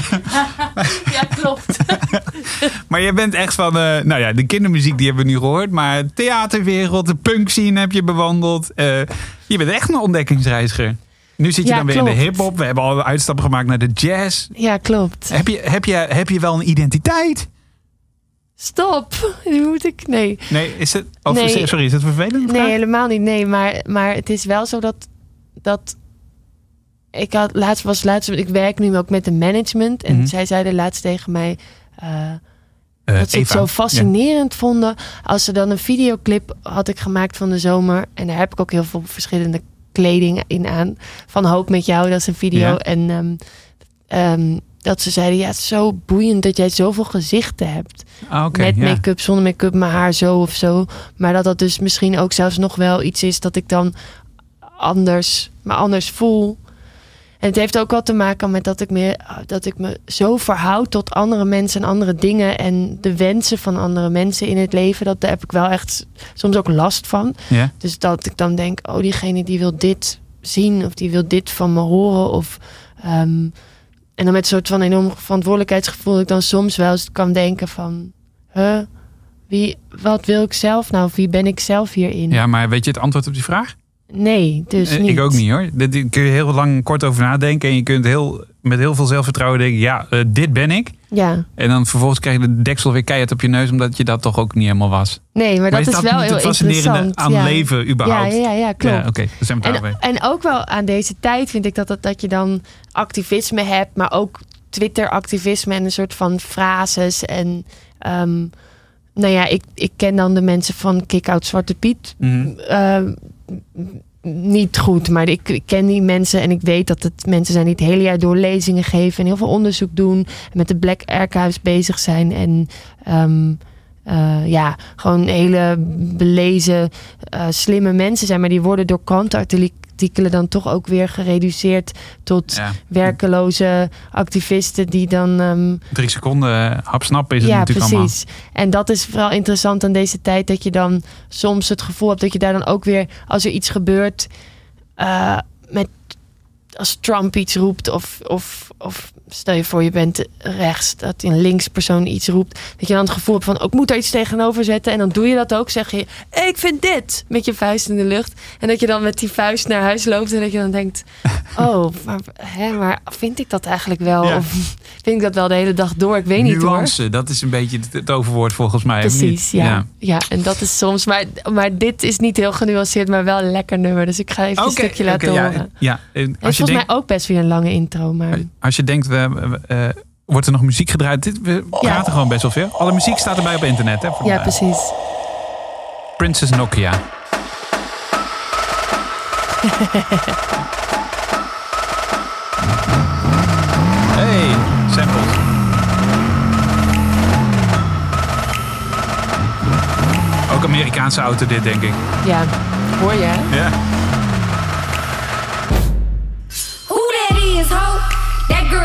ja, klopt. Maar je bent echt van... eh, nou ja, de kindermuziek die hebben we nu gehoord. Maar theaterwereld, de punk scene heb je bewandeld. Eh, je bent echt een ontdekkingsreiziger. Nu zit je Ja, dan weer in de hip-hop. We hebben al uitstappen gemaakt naar de jazz. Ja, klopt. Heb je, heb je, heb je wel een identiteit? Stop. Nu moet ik... Nee. Nee, is het. Of, Nee. Sorry, is het vervelend? Nee, helemaal niet. Nee, maar, maar het is wel zo dat. dat ik had laatst was laatst. Ik werk nu ook met een management. En Mhm. zij zeiden laatst tegen mij. Eh, dat ze het Eva. zo fascinerend vonden. Als ze dan een videoclip had ik gemaakt van de zomer. En daar heb ik ook heel veel verschillende kleding in aan. Van Hoop met jou, dat is een video. Ja. En ehm, ehm, dat ze zeiden, ja, het is zo boeiend dat jij zoveel gezichten hebt Ah, met ja. make-up, zonder make-up, mijn haar zo of zo. Maar dat dat dus misschien ook zelfs nog wel iets is dat ik dan anders, maar anders voel. En het heeft ook wel te maken met dat ik, meer, dat ik me zo verhoud tot andere mensen en andere dingen. En de wensen van andere mensen in het leven. Dat, daar heb ik wel echt soms ook last van. Ja. Dus dat ik dan denk, oh, diegene die wil dit zien. Of die wil dit van me horen. Of, ehm, en dan met een soort van enorm verantwoordelijkheidsgevoel. Dat ik dan soms wel eens kan denken van... Huh, wie, wat wil ik zelf nou? Of wie ben ik zelf hierin? ja, maar weet je het antwoord op die vraag? Nee, dus Eh, niet. Ik ook niet hoor. Daar kun je heel lang kort over nadenken. En je kunt heel, met heel veel zelfvertrouwen denken: ja, eh, dit ben ik. Ja, En dan vervolgens krijg je de deksel weer keihard op je neus, omdat je dat toch ook niet helemaal was. nee, maar dat is dat wel heel fascinerende interessant. aan ja. leven Ja, überhaupt? ja, ja, klopt. Ja, oké, daar zijn we En, en ook wel aan deze tijd vind ik dat, dat, dat je dan activisme hebt, maar ook Twitter-activisme en een soort van frases. En ehm, nou ja, ik, ik ken dan de mensen van Kick-Out Zwarte Piet eh, niet goed, maar ik, ken die mensen en ik weet dat het mensen zijn die het hele jaar door lezingen geven en heel veel onderzoek doen en met de Black Archives bezig zijn en ehm, eh, ja, gewoon hele belezen, eh, slimme mensen zijn, maar die worden door krantenartikelen dan toch ook weer gereduceerd tot Ja. werkeloze activisten die dan ehm, Drie seconden eh, hapsnap is het ja, natuurlijk precies. En dat is vooral interessant aan deze tijd. Dat je dan soms het gevoel hebt dat je daar dan ook weer, als er iets gebeurt, eh, met als Trump iets roept of, of, of stel je voor je bent rechts, dat een linkspersoon iets roept, dat je dan het gevoel hebt van, ook moet daar iets tegenover zetten. En dan doe je dat ook, zeg je, ik vind dit, met je vuist in de lucht. En dat je dan met die vuist naar huis loopt en dat je dan denkt, oh, maar, hè, maar vind ik dat eigenlijk wel? Ja. Of vind ik dat wel de hele dag door? Ik weet niet hoor. Nuance, dat is een beetje het, overwoord volgens mij. Precies, ja. ja. en dat is soms, maar, maar dit is niet heel genuanceerd, maar wel een lekker nummer. Dus ik ga even een stukje laten horen. ja. En Als je, volgens denkt, mij ook best weer een lange intro, maar als je denkt, wordt er nog muziek gedraaid? Dit, we praten gewoon best wel veel. Alle muziek staat erbij op internet. Hè, ja, precies. Princess Nokia. hey, samples. Ook Amerikaanse auto dit, denk ik. Ja, hoor je? hè? Ja.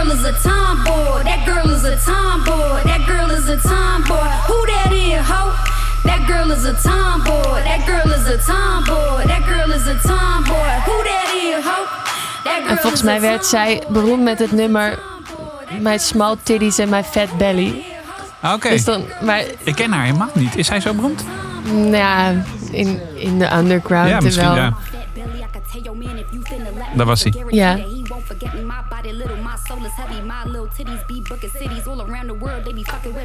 Girl is a tomboy. That girl is a tomboy. That girl is a tomboy. Who that is, ho? That girl is a tomboy. That girl is a tomboy. That girl is a tomboy. Who that is, ho? En volgens mij werd zij beroemd met het nummer My Small Titties and My Fat Belly. Oké. Dus dan, maar Ik ken haar helemaal niet. Is hij zo beroemd? nou ja, in, in de underground Ja, misschien, wel. ja. Daar was hij. Ja.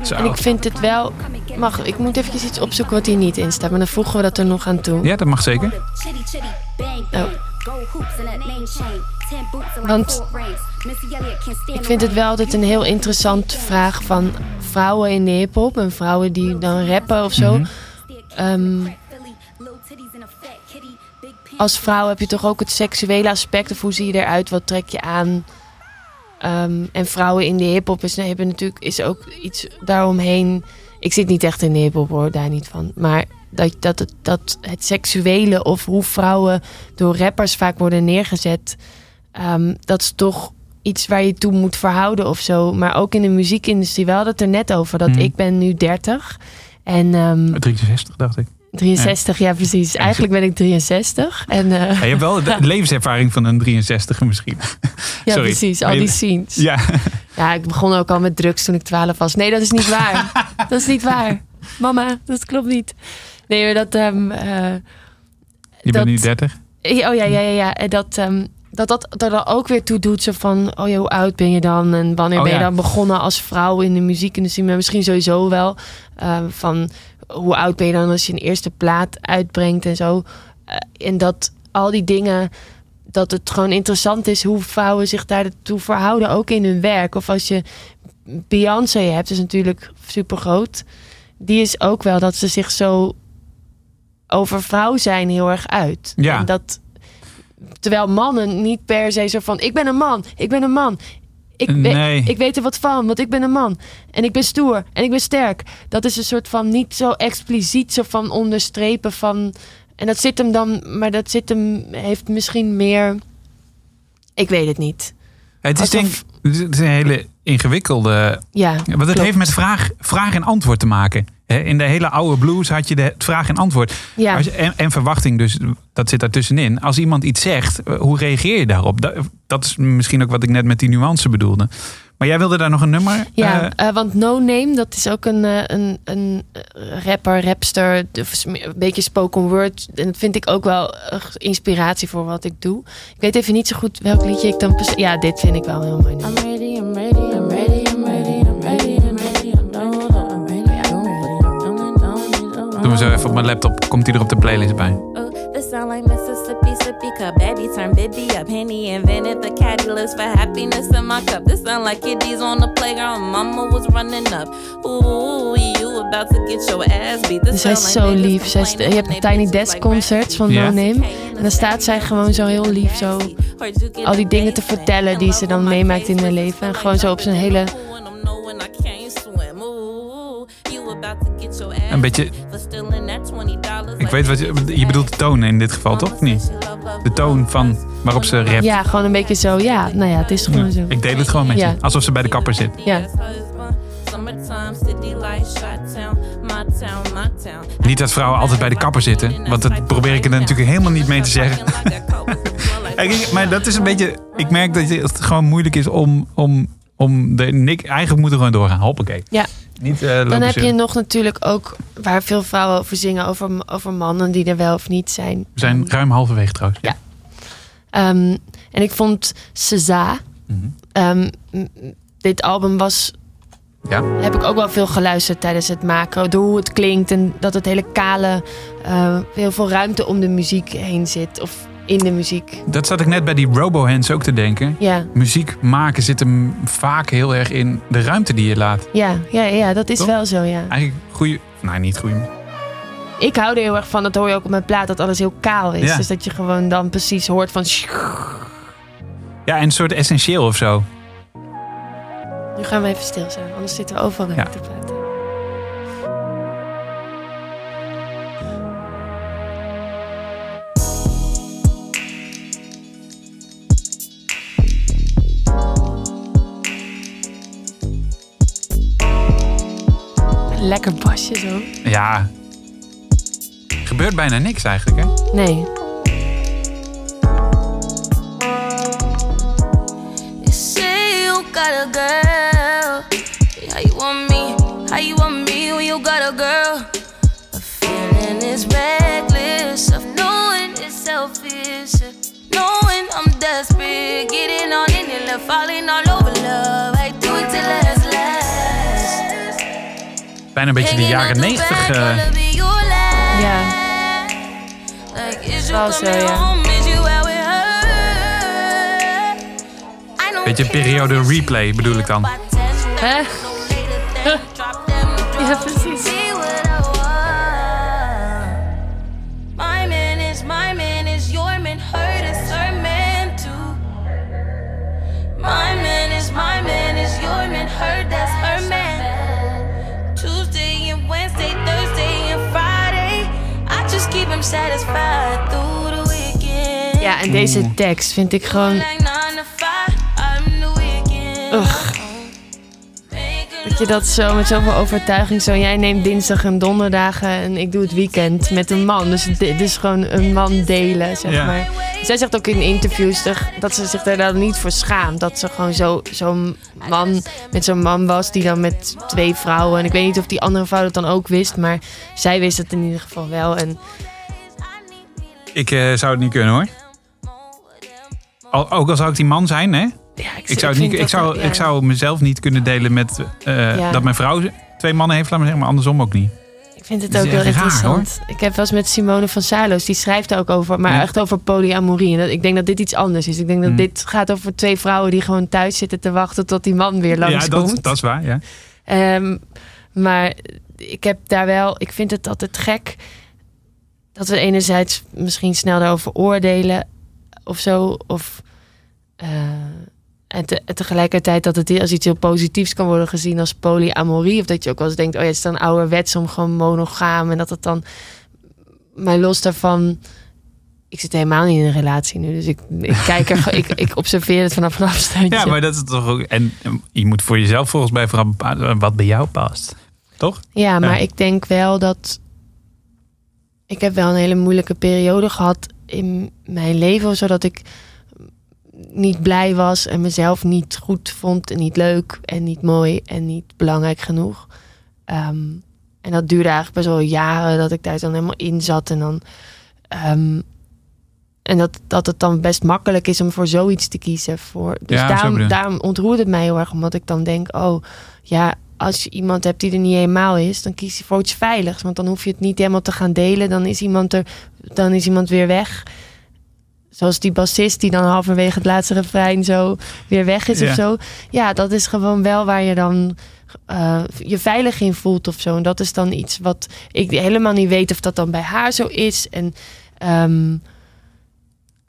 Zo. En ik vind het wel... Mag, ik moet even iets opzoeken wat hier niet in staat. Maar dan voegen we dat er nog aan toe. Ja, dat mag zeker. Oh. Want Ik vind het wel altijd een heel interessante vraag van vrouwen in de hip-hop en vrouwen die dan rappen of zo. Mhm. Ehm, als vrouw heb je toch ook het seksuele aspect of hoe zie je eruit, wat trek je aan? Ehm, en vrouwen in de hip-hop is, hebben natuurlijk is ook iets daaromheen. Ik zit niet echt in de hip-hop hoor, daar niet van. Maar dat, dat, het, dat het seksuele of hoe vrouwen door rappers vaak worden neergezet, ehm, dat is toch iets waar je toe moet verhouden of zo. Maar ook in de muziekindustrie, we hadden het er net over dat Mhm. ik ben nu 30 en ehm, 63, dacht ik. 63, ja precies. Eigenlijk ben ik 63 en eh, Ja, je hebt wel de levenservaring van een 63 misschien. ja sorry. precies, al die scenes. Ja. Ja, ik begon ook al met drugs toen ik 12 was. Nee, dat is niet waar. dat is niet waar. Mama, dat klopt niet. Nee, maar dat... ehm, eh, Je Dat- bent nu 30. oh ja, ja, ja, ja. En dat, ehm, dat dat er dan ook weer toe doet. Zo van, oh ja, hoe oud ben je dan? En wanneer Oh ben je dan begonnen als vrouw in de muziekindustrie? Maar misschien sowieso wel. ehm, van, hoe oud ben je dan als je een eerste plaat uitbrengt en zo. Eh, en dat al die dingen... Dat het gewoon interessant is hoe vrouwen zich daartoe verhouden. Ook in hun werk. Of als je Beyoncé hebt, is natuurlijk super groot. Die is ook wel dat ze zich zo over vrouw zijn heel erg uit. Ja. En dat, terwijl mannen niet per se zo van... ik ben een man, ik ben een man. Ik, Nee. weet, ik weet er wat van, want ik ben een man. En ik ben stoer en ik ben sterk. Dat is een soort van niet zo expliciet zo van onderstrepen van... En dat zit hem dan, maar dat zit hem, heeft misschien meer... Ik weet het niet. Het is, denk, Alsof- het is een hele ingewikkelde... Ja, Want het klopt. heeft met vraag, vraag en antwoord te maken. In de hele oude blues had je de het vraag en antwoord. Ja. Als je- en, en verwachting, dus dat zit daartussenin. Als iemand iets zegt, eh, hoe reageer je daarop? Dat, dat is misschien ook wat ik net met die nuance bedoelde. Maar jij wilde daar nog een nummer? Ja, eh, eh, want No Name, dat is ook een, een, een rapper, rapster, een beetje spoken word. En dat vind ik ook wel inspiratie voor wat ik doe. Ik weet even niet zo goed welk liedje ik dan... Ja, dit vind ik wel heel mooi. I'm ready, I'm ready, I'm ready, zo even op mijn laptop. Komt hij er op de playlist bij? Oh, this sound like Mississippi sippy cup. Baby turn Bibby up. Henny invented the catalyst for happiness in my cup. This sound like kiddies on the playground. Mama was running up. Ooh, you about to get your ass beat. This Dus zij is zo lief. Zij is, je hebt de Tiny Desk concerts van. No Name. En dan staat zij gewoon zo heel lief zo al die dingen te vertellen die ze dan meemaakt in haar leven. En gewoon zo op zijn hele... Een beetje... Ik weet wat je... Je bedoelt de toon in dit geval, toch? Of niet? De toon van waarop ze rapt. Ja, gewoon een beetje zo. Ja, nou ja, het is gewoon zo. Ik deel het gewoon met Ja. je. Alsof ze bij de kapper zit. Ja. Niet dat vrouwen altijd bij de kapper zitten. Want dat probeer ik er natuurlijk helemaal niet mee te zeggen. Maar dat is een beetje... Ik merk dat het gewoon moeilijk is om, om om de Nick eigenlijk moeten we gewoon doorgaan. Hoppakee. Ja. Niet eh Dan heb je nog natuurlijk ook waar veel vrouwen over zingen, over, over mannen die er wel of niet zijn. We zijn Ehm, ruim halverwege trouwens. Ja. Ehm, en ik vond Ceza. Mhm. ehm, dit album was. Ja. Heb ik ook wel veel geluisterd tijdens het maken. Door hoe het klinkt en dat het hele kale. eh, heel veel ruimte om de muziek heen zit. Of in de muziek. Dat zat ik net bij die Robohands ook te denken. Ja, Muziek maken zit hem vaak heel erg in de ruimte die je laat. ja, ja, ja dat is Toch? wel zo, ja. Eigenlijk goede, nou niet goede. Ik hou er heel erg van, dat hoor je ook op mijn plaat, dat alles heel kaal is. Ja. Dus dat je gewoon dan precies hoort van... Ja, en een soort essentieel of zo. Nu gaan we even stil zijn, anders zitten we overal Ja. ja. te praten. Lekker basje zo. Ja. Gebeurt bijna niks eigenlijk, hè? Nee. You say you got a girl. How you want me? How you want me when you got a girl? The feeling is reckless of knowing it's selfish. Knowing I'm desperate, getting on in love, falling all Bijna een beetje de jaren out the negentig. back, eh. Ja. Wel zo, ja. Beetje periode replay bedoel ik dan. Hè? Ja, precies. Ja, en deze tekst vind ik gewoon... Ugh. Dat je dat zo met zoveel overtuiging zo... Jij neemt dinsdag en donderdagen en ik doe het weekend met een man. Dus dit is gewoon een man delen, zeg Ja. maar. Zij zegt ook in interviews toch, dat ze zich daar dan niet voor schaamt. Dat ze gewoon zo- zo'n man met zo'n man was die dan met twee vrouwen... En ik weet niet of die andere vrouw dat dan ook wist, maar zij wist het in ieder geval wel. En Ik eh, zou het niet kunnen hoor. Al, ook al zou ik die man zijn, hè? ja, Ik zou, het niet, ik, dat zou, ik ja. zou mezelf niet kunnen delen met eh, Ja. dat mijn vrouw twee mannen heeft, laat maar zeggen, maar andersom ook niet. Ik vind het ook heel raar, interessant. Ik heb wel eens met Simone van Saarloos, die schrijft daar ook over, maar Ja. echt over polyamorie. En dat, ik denk dat dit iets anders is. Ik denk dat Hmm. dit gaat over twee vrouwen die gewoon thuis zitten te wachten tot die man weer ja, langskomt. dat, dat is waar, ja. Ehm, maar ik heb daar wel, ik vind het altijd gek dat we enerzijds misschien snel daarover oordelen of zo. Of, eh, en, te- en tegelijkertijd dat het als iets heel positiefs kan worden gezien als polyamorie. Of dat je ook wel eens denkt, oh ja, het is dan ouderwets om gewoon monogaam. En dat het dan, maar los daarvan, ik zit helemaal niet in een relatie nu. Dus ik, ik kijk er, ik, ik observeer het vanaf een afstandje. Ja, maar dat is toch ook. En je moet voor jezelf volgens mij vooral bepalen wat bij jou past. Toch? Ja, maar Ja. ik denk wel dat. Ik heb wel een hele moeilijke periode gehad in mijn leven, zodat ik niet blij was en mezelf niet goed vond en niet leuk en niet mooi en niet belangrijk genoeg. Ehm, en dat duurde eigenlijk best wel jaren dat ik daar dan helemaal in zat en dan. ehm, en dat, dat het dan best makkelijk is om voor zoiets te kiezen. Voor, dus Ja, daarom, daarom ontroert het mij heel erg. Omdat ik dan denk, oh ja, als je iemand hebt die er niet helemaal is, dan kies je voor iets veiligs. Want dan hoef je het niet helemaal te gaan delen. Dan is iemand er, dan is iemand weer weg. Zoals die bassist die dan halverwege het laatste refrein zo weer weg is Ja. of zo. Ja, dat is gewoon wel waar je dan eh, je veilig in voelt of zo. En dat is dan iets wat ik helemaal niet weet of dat dan bij haar zo is. En ehm,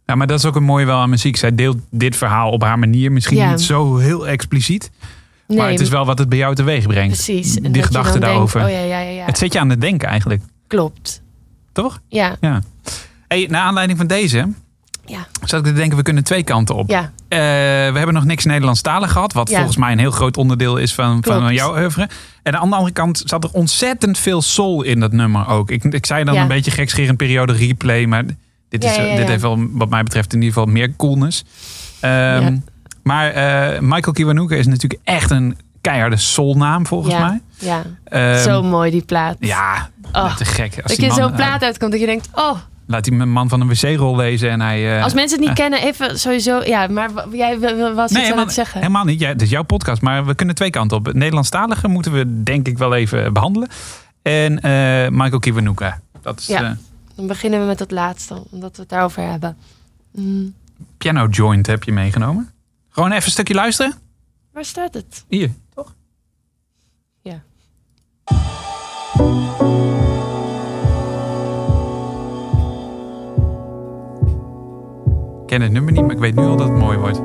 Ja, maar dat is ook een mooie wel aan muziek. Zij deelt dit verhaal op haar manier. Misschien Ja. niet zo heel expliciet. Nee, maar het is wel wat het bij jou teweeg brengt. precies. En Die gedachte denkt, daarover. oh ja, ja, ja, ja. Het zet je aan het denken eigenlijk. klopt. Toch? Ja, Ja. Hey, naar aanleiding van deze ja, zat ik te denken, we kunnen twee kanten op. ja. Eh, we hebben nog niks Nederlandstalig gehad. Wat Ja. volgens mij een heel groot onderdeel is van, van jouw oeuvre. En aan de andere kant zat er ontzettend veel soul in dat nummer ook. Ik, ik zei dan Ja. een beetje gekscherend periode replay. Maar dit, is, dit heeft wel wat mij betreft in ieder geval meer coolness. Ja. Maar eh, Michael Kiwanuka is natuurlijk echt een keiharde soulnaam volgens ja, mij. Ja, Ehm, zo mooi die plaat. Ja, Oh, te gek. Als dat je zo'n eh, plaat uitkomt dat je denkt, oh, laat die man van een wc-rol lezen en hij... eh, als mensen het niet kennen, even sowieso, ja, maar jij was iets aan het zeggen. helemaal niet. Ja, het is jouw podcast, maar we kunnen twee kanten op. Het Nederlandstalige moeten we denk ik wel even behandelen. En Michael Kiwanuka. Dat is Ja. Dan beginnen we met dat laatste, omdat we het daarover hebben. Mm, piano joint heb je meegenomen. Gewoon even een stukje luisteren. waar staat het? Hier, toch? Ja. Ik ken het nummer niet, maar ik weet nu al dat het mooi wordt.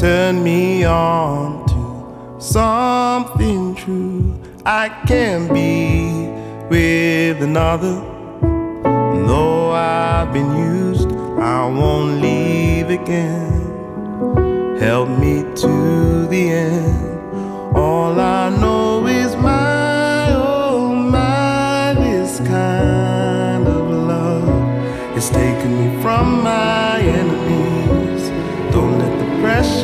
Turn me on to something true. I can be with another. Though I've been used, I won't leave again. Help me to the end. All I know is my, oh my, this kind of love is taking me from my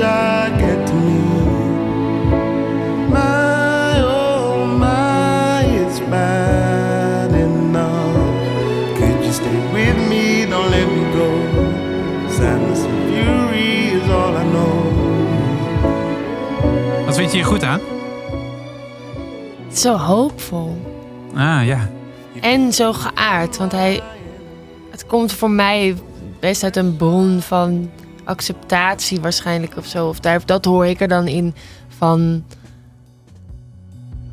pressure get to me. My, oh my, it's bad enough. Could you stay with me? Don't let me go. Sadness and fury is all I know. Wat vind je hier goed aan? Zo hoopvol. Ah ja. En zo geaard, want hij... Het komt voor mij best uit een bron van acceptatie waarschijnlijk of zo. Of daar, dat hoor ik er dan in van...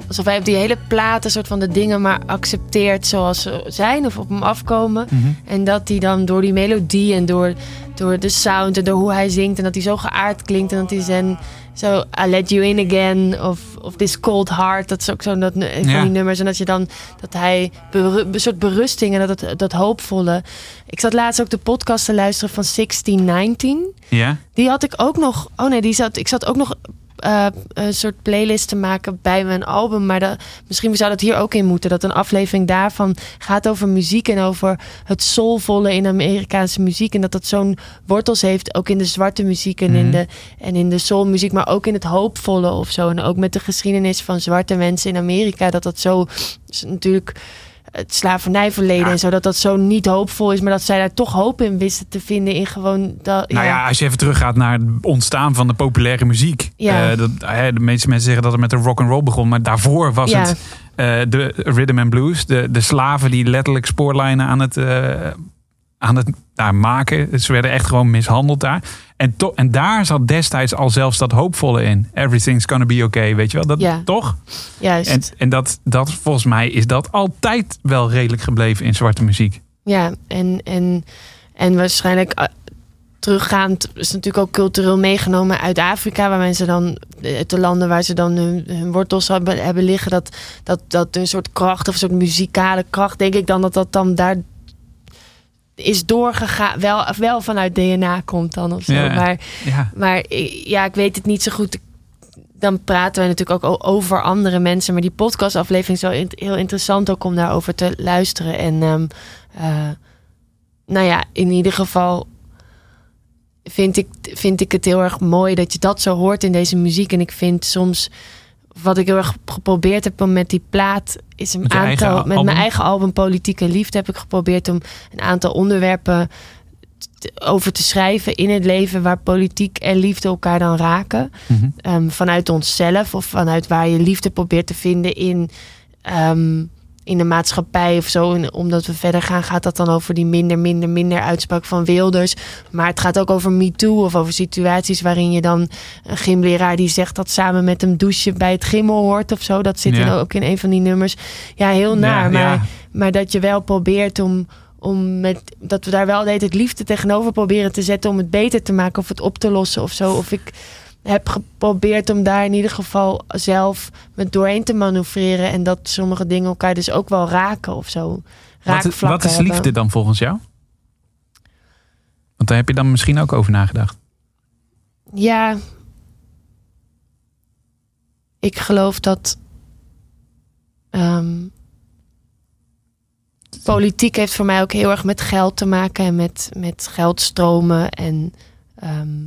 Alsof hij op die hele plaat een soort van de dingen maar accepteert zoals ze zijn of op hem afkomen. En dat hij dan door die melodie en door, door de sound en door hoe hij zingt... en dat hij zo geaard klinkt en dat hij zijn... Zo, I let you in again of, of This Cold Heart. Dat is ook zo dat, van Ja. die nummers. En dat je dan, dat hij beru- een soort berusting en dat, het, dat hoopvolle. Ik zat laatst ook de podcast te luisteren van 1619. Ja? Die had ik ook nog. Oh nee, die zat, ik zat ook nog eh, een soort playlist te maken bij mijn album. Maar dat, misschien zou dat hier ook in moeten. Dat een aflevering daarvan gaat over muziek en over het soulvolle in Amerikaanse muziek. En dat dat zo'n wortels heeft, ook in de zwarte muziek en, in, Mhm. de, en in de soulmuziek. Maar ook in het hoopvolle of zo. En ook met de geschiedenis van zwarte mensen in Amerika. Dat dat zo natuurlijk het slavernijverleden en zo. Dat dat zo niet hoopvol is. Maar dat zij daar toch hoop in wisten te vinden in gewoon... Dat, Nou ja, als je even teruggaat naar het ontstaan van de populaire muziek. Ja. Eh, dat, de meeste mensen zeggen dat het met de rock and roll begon, maar daarvoor was het eh, de rhythm and blues, de, de slaven die letterlijk spoorlijnen aan het, eh, aan het daar maken. Ze werden echt gewoon mishandeld daar. En, to, en daar zat destijds al zelfs dat hoopvolle in. Everything's gonna be okay, weet je wel? Dat, Ja. Toch? Juist. En, en dat, dat, volgens mij is dat altijd wel redelijk gebleven in zwarte muziek. Ja, en, en, en waarschijnlijk eh, teruggaand is natuurlijk ook cultureel meegenomen uit Afrika, waar mensen dan, eh, de landen waar ze dan hun, hun wortels hebben, hebben liggen, dat, dat, dat een soort kracht of een soort muzikale kracht, denk ik dan dat dat dan daar is doorgegaan, wel, wel vanuit DNA komt dan of zo. Ja, Maar, ja. maar ik- ja, ik weet het niet zo goed. Dan praten we natuurlijk ook over andere mensen. Maar die podcastaflevering is wel heel interessant ook om daarover te luisteren. En ehm, eh, nou ja, in ieder geval vind ik, vind ik het heel erg mooi dat je dat zo hoort in deze muziek. En ik vind soms, wat ik heel erg geprobeerd heb om met die plaat, is een Met aantal, al- met album? mijn eigen album Politieke Liefde, heb ik geprobeerd om een aantal onderwerpen over te schrijven in het leven waar politiek en liefde elkaar dan raken. Ehm, vanuit onszelf of vanuit waar je liefde probeert te vinden in, ehm, in de maatschappij of zo. En omdat we verder gaan, gaat dat dan over die minder, minder, minder uitspraak van Wilders. Maar het gaat ook over MeToo of over situaties waarin je dan een gymleraar die zegt dat samen met hem douchen bij het gimmel hoort of zo. Dat zit Ja. ook in een van die nummers. Ja, heel naar. Ja, maar, ja. maar dat je wel probeert om. Om met, dat we daar wel de hele tijd liefde tegenover proberen te zetten om het beter te maken of het op te lossen of zo. Of ik heb geprobeerd om daar in ieder geval zelf me doorheen te manoeuvreren. En dat sommige dingen elkaar dus ook wel raken of zo. Wat, wat is hebben. liefde dan volgens jou? Want daar heb je dan misschien ook over nagedacht. Ja. Ik geloof dat. ehm, politiek heeft voor mij ook heel erg met geld te maken en met, met geldstromen. En ehm,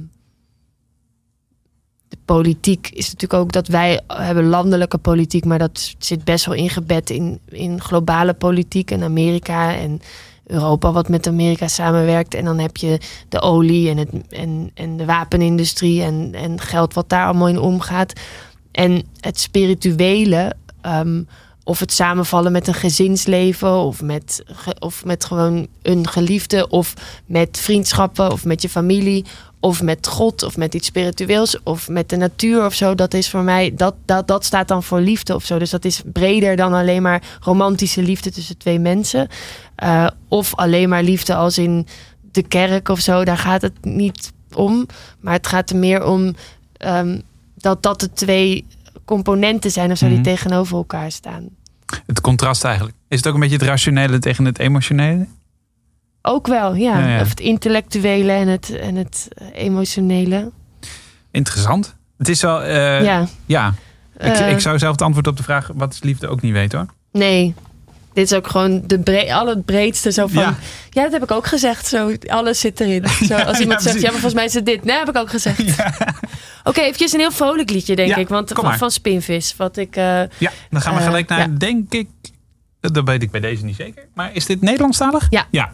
politiek is natuurlijk ook dat wij hebben landelijke politiek, maar dat zit best wel ingebed in, in globale politiek en Amerika en Europa wat met Amerika samenwerkt. En dan heb je de olie en, het, en, en de wapenindustrie en, en geld wat daar allemaal in omgaat. En het spirituele, ehm, of het samenvallen met een gezinsleven, of met, of met gewoon een geliefde, of met vriendschappen, of met je familie, of met God, of met iets spiritueels, of met de natuur of zo. Dat is voor mij, dat, dat, dat staat dan voor liefde of zo. Dus dat is breder dan alleen maar romantische liefde tussen twee mensen. Eh, of alleen maar liefde als in de kerk of zo. Daar gaat het niet om. Maar het gaat er meer om ehm, dat dat de twee componenten zijn of zo Mhm. die tegenover elkaar staan. Het contrast eigenlijk. Is het ook een beetje het rationele tegen het emotionele? Ook wel, ja. Ja, ja. Of het intellectuele en het, en het eh, emotionele. Interessant. Het is wel... eh, ja. ja. Ik, Eh. ik zou zelf het antwoord op de vraag wat is liefde ook niet weten hoor. Nee. Dit is ook gewoon de bre al het breedste zo van. Ja. Ja. dat heb ik ook gezegd. Zo, alles zit erin. Zo, als iemand ja, zegt, ja, maar volgens mij is het dit. Nee, heb ik ook gezegd. Oké, eventjes een heel vrolijk liedje, denk ik. Want van, van Spinvis. Wat ik. eh, Ja, dan gaan we Eh, gelijk naar, denk ik... Dat weet ik bij deze niet zeker. Maar is dit Nederlandstalig? Ja. Ja.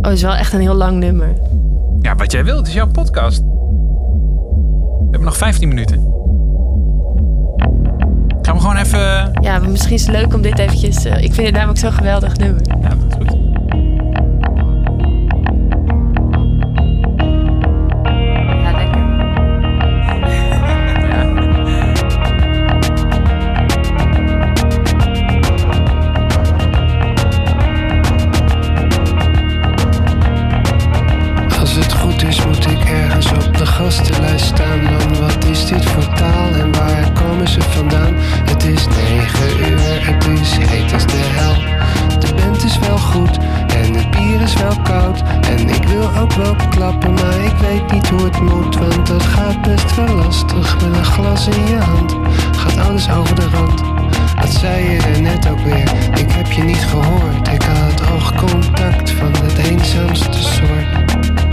Oh, het is wel echt een heel lang nummer. Ja, wat jij wilt. Het is jouw podcast. We hebben nog 15 minuten. Gewoon even... Ja, misschien is het leuk om dit eventjes... eh, ik vind het namelijk zo'n geweldig nummer. Ja, dat is goed. Goed en het bier is wel koud En ik wil ook wel klappen, maar ik weet niet hoe het moet Want dat gaat best wel lastig met een glas in je hand Gaat alles over de rand wat zei je er net ook weer? Ik heb je niet gehoord. Ik had oogcontact van het eenzaamste soort.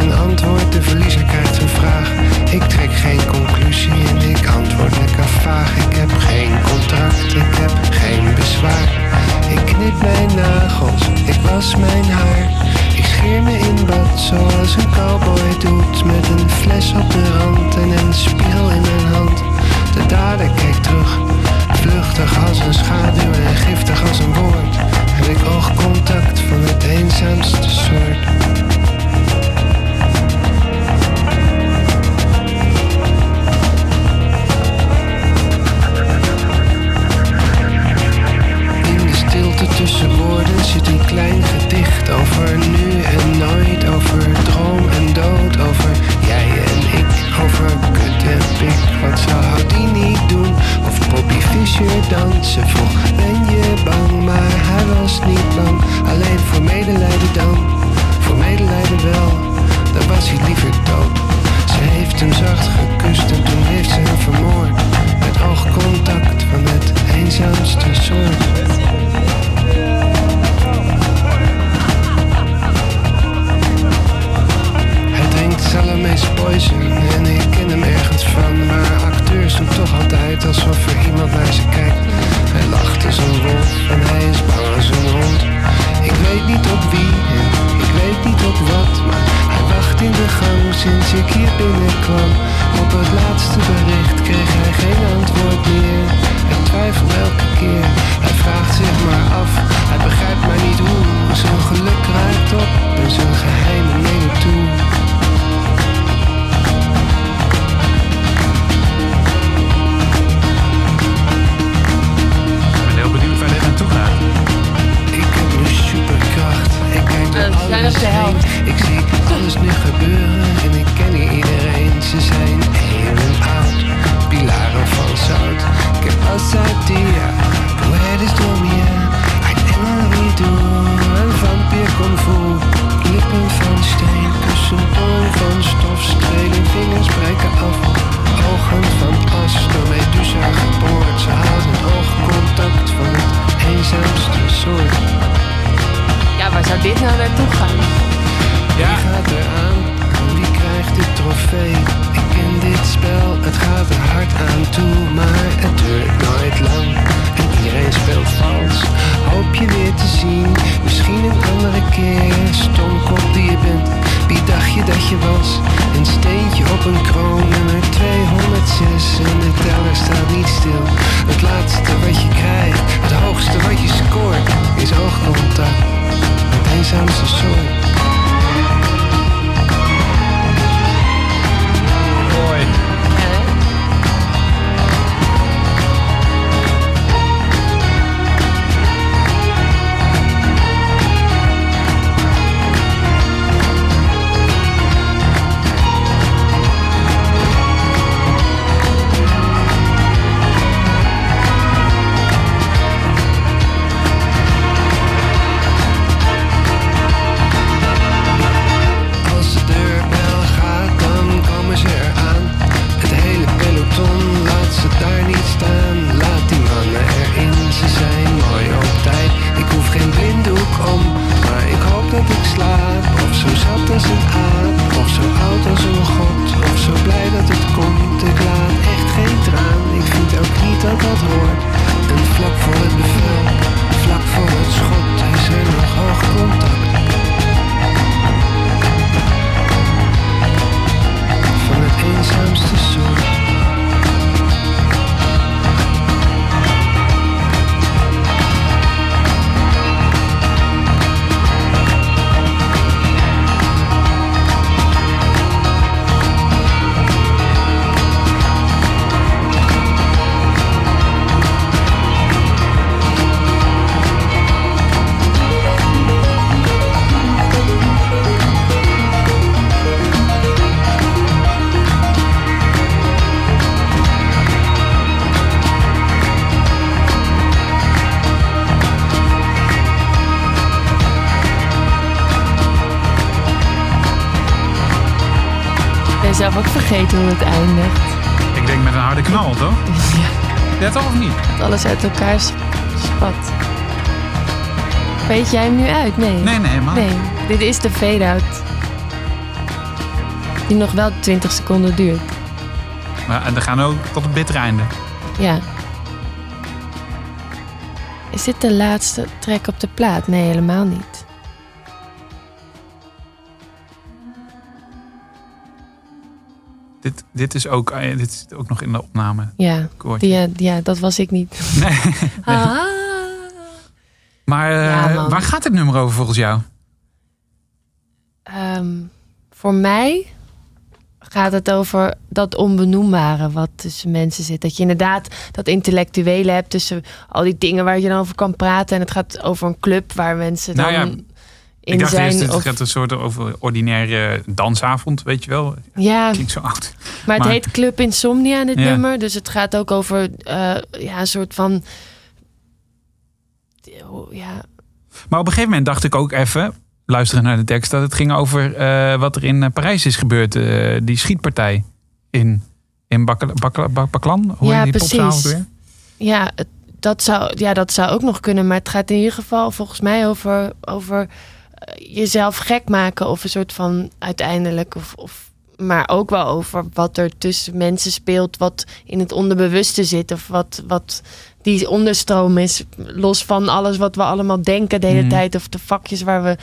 Een antwoord, de verliezer krijgt een vraag. Ik trek geen conclusie en ik antwoord lekker vaag. Ik heb geen contract, ik heb geen bezwaar. Ik knip mijn nagels, ik was mijn haar. Ik scheer me in bad zoals een cowboy doet. Met een fles op de rand en een spiegel in mijn hand. De dader kijkt terug, vluchtig als een schaduw en giftig als een woord. Heb ik oogcontact van het eenzaamste soort. Tussen woorden zit een klein gedicht over nu en nooit, over droom en dood, over jij en ik, over kut en pik. Wat zou Houdini doen? Of Bobby Fischer dansen? Vroeg ben je bang, maar hij was niet bang. Alleen voor medelijden dan, voor medelijden wel, dan was hij liever dood. Ze heeft hem zacht gekust en toen heeft ze hem vermoord. Met oogcontact van het eenzaamste soort. Salame's poison en ik ken hem ergens van. Maar acteurs doen toch altijd alsof er iemand naar ze kijkt. Hij lacht als een wolf en hij is bang als een hond. Ik weet niet op wie en ik weet niet op wat. Maar hij wacht in de gang sinds ik hier binnenkwam. Op het laatste bericht kreeg hij geen antwoord meer. Hij twijfelt elke keer, hij vraagt zich maar af. Hij begrijpt maar niet hoe zijn geluk raakt op en zijn geheimen nemen toe. Alles uit elkaar sp- spat. Weet jij hem nu uit? Nee. Nee, nee, helemaal Nee, dit is de fade-out. Die nog wel 20 seconden duurt. Maar en we gaan ook tot het bittere einde. Ja. Is dit de laatste track op de plaat? Nee, helemaal niet. Dit, is ook, eh, dit is ook nog in de opname. Ja, eh, ja dat was ik niet. Nee. Ah. Maar eh, Ja, waar gaat dit nummer over volgens jou? Ehm, voor mij gaat het over dat onbenoembare wat tussen mensen zit. Dat je inderdaad dat intellectuele hebt tussen al die dingen waar je dan over kan praten. En het gaat over een club waar mensen dan Nou ja, in ik dacht zijn. eerst, dit of- gaat een soort over ordinaire dansavond, weet je wel. ja, Klinkt zo oud. maar het heet Club Insomnia, dit Ja. nummer. Dus het gaat ook over eh, ja, een soort van... Ja, Maar op een gegeven moment dacht ik ook even, luisteren naar de tekst, dat het ging over eh, wat er in eh, Parijs is gebeurd. die schietpartij in, in Bakla- Bakla- Bak- Baklan. Hoe Ja, die precies. weer? Ja, het- dat zou, ja, dat zou ook nog kunnen. Maar het gaat in ieder geval volgens mij over, over jezelf gek maken. Of een soort van uiteindelijk. Of, of, maar ook wel over wat er tussen mensen speelt. Wat in het onderbewuste zit. Of wat, wat die onderstroom is. Los van alles wat we allemaal denken de hele Mhm. tijd. Of de vakjes waar we,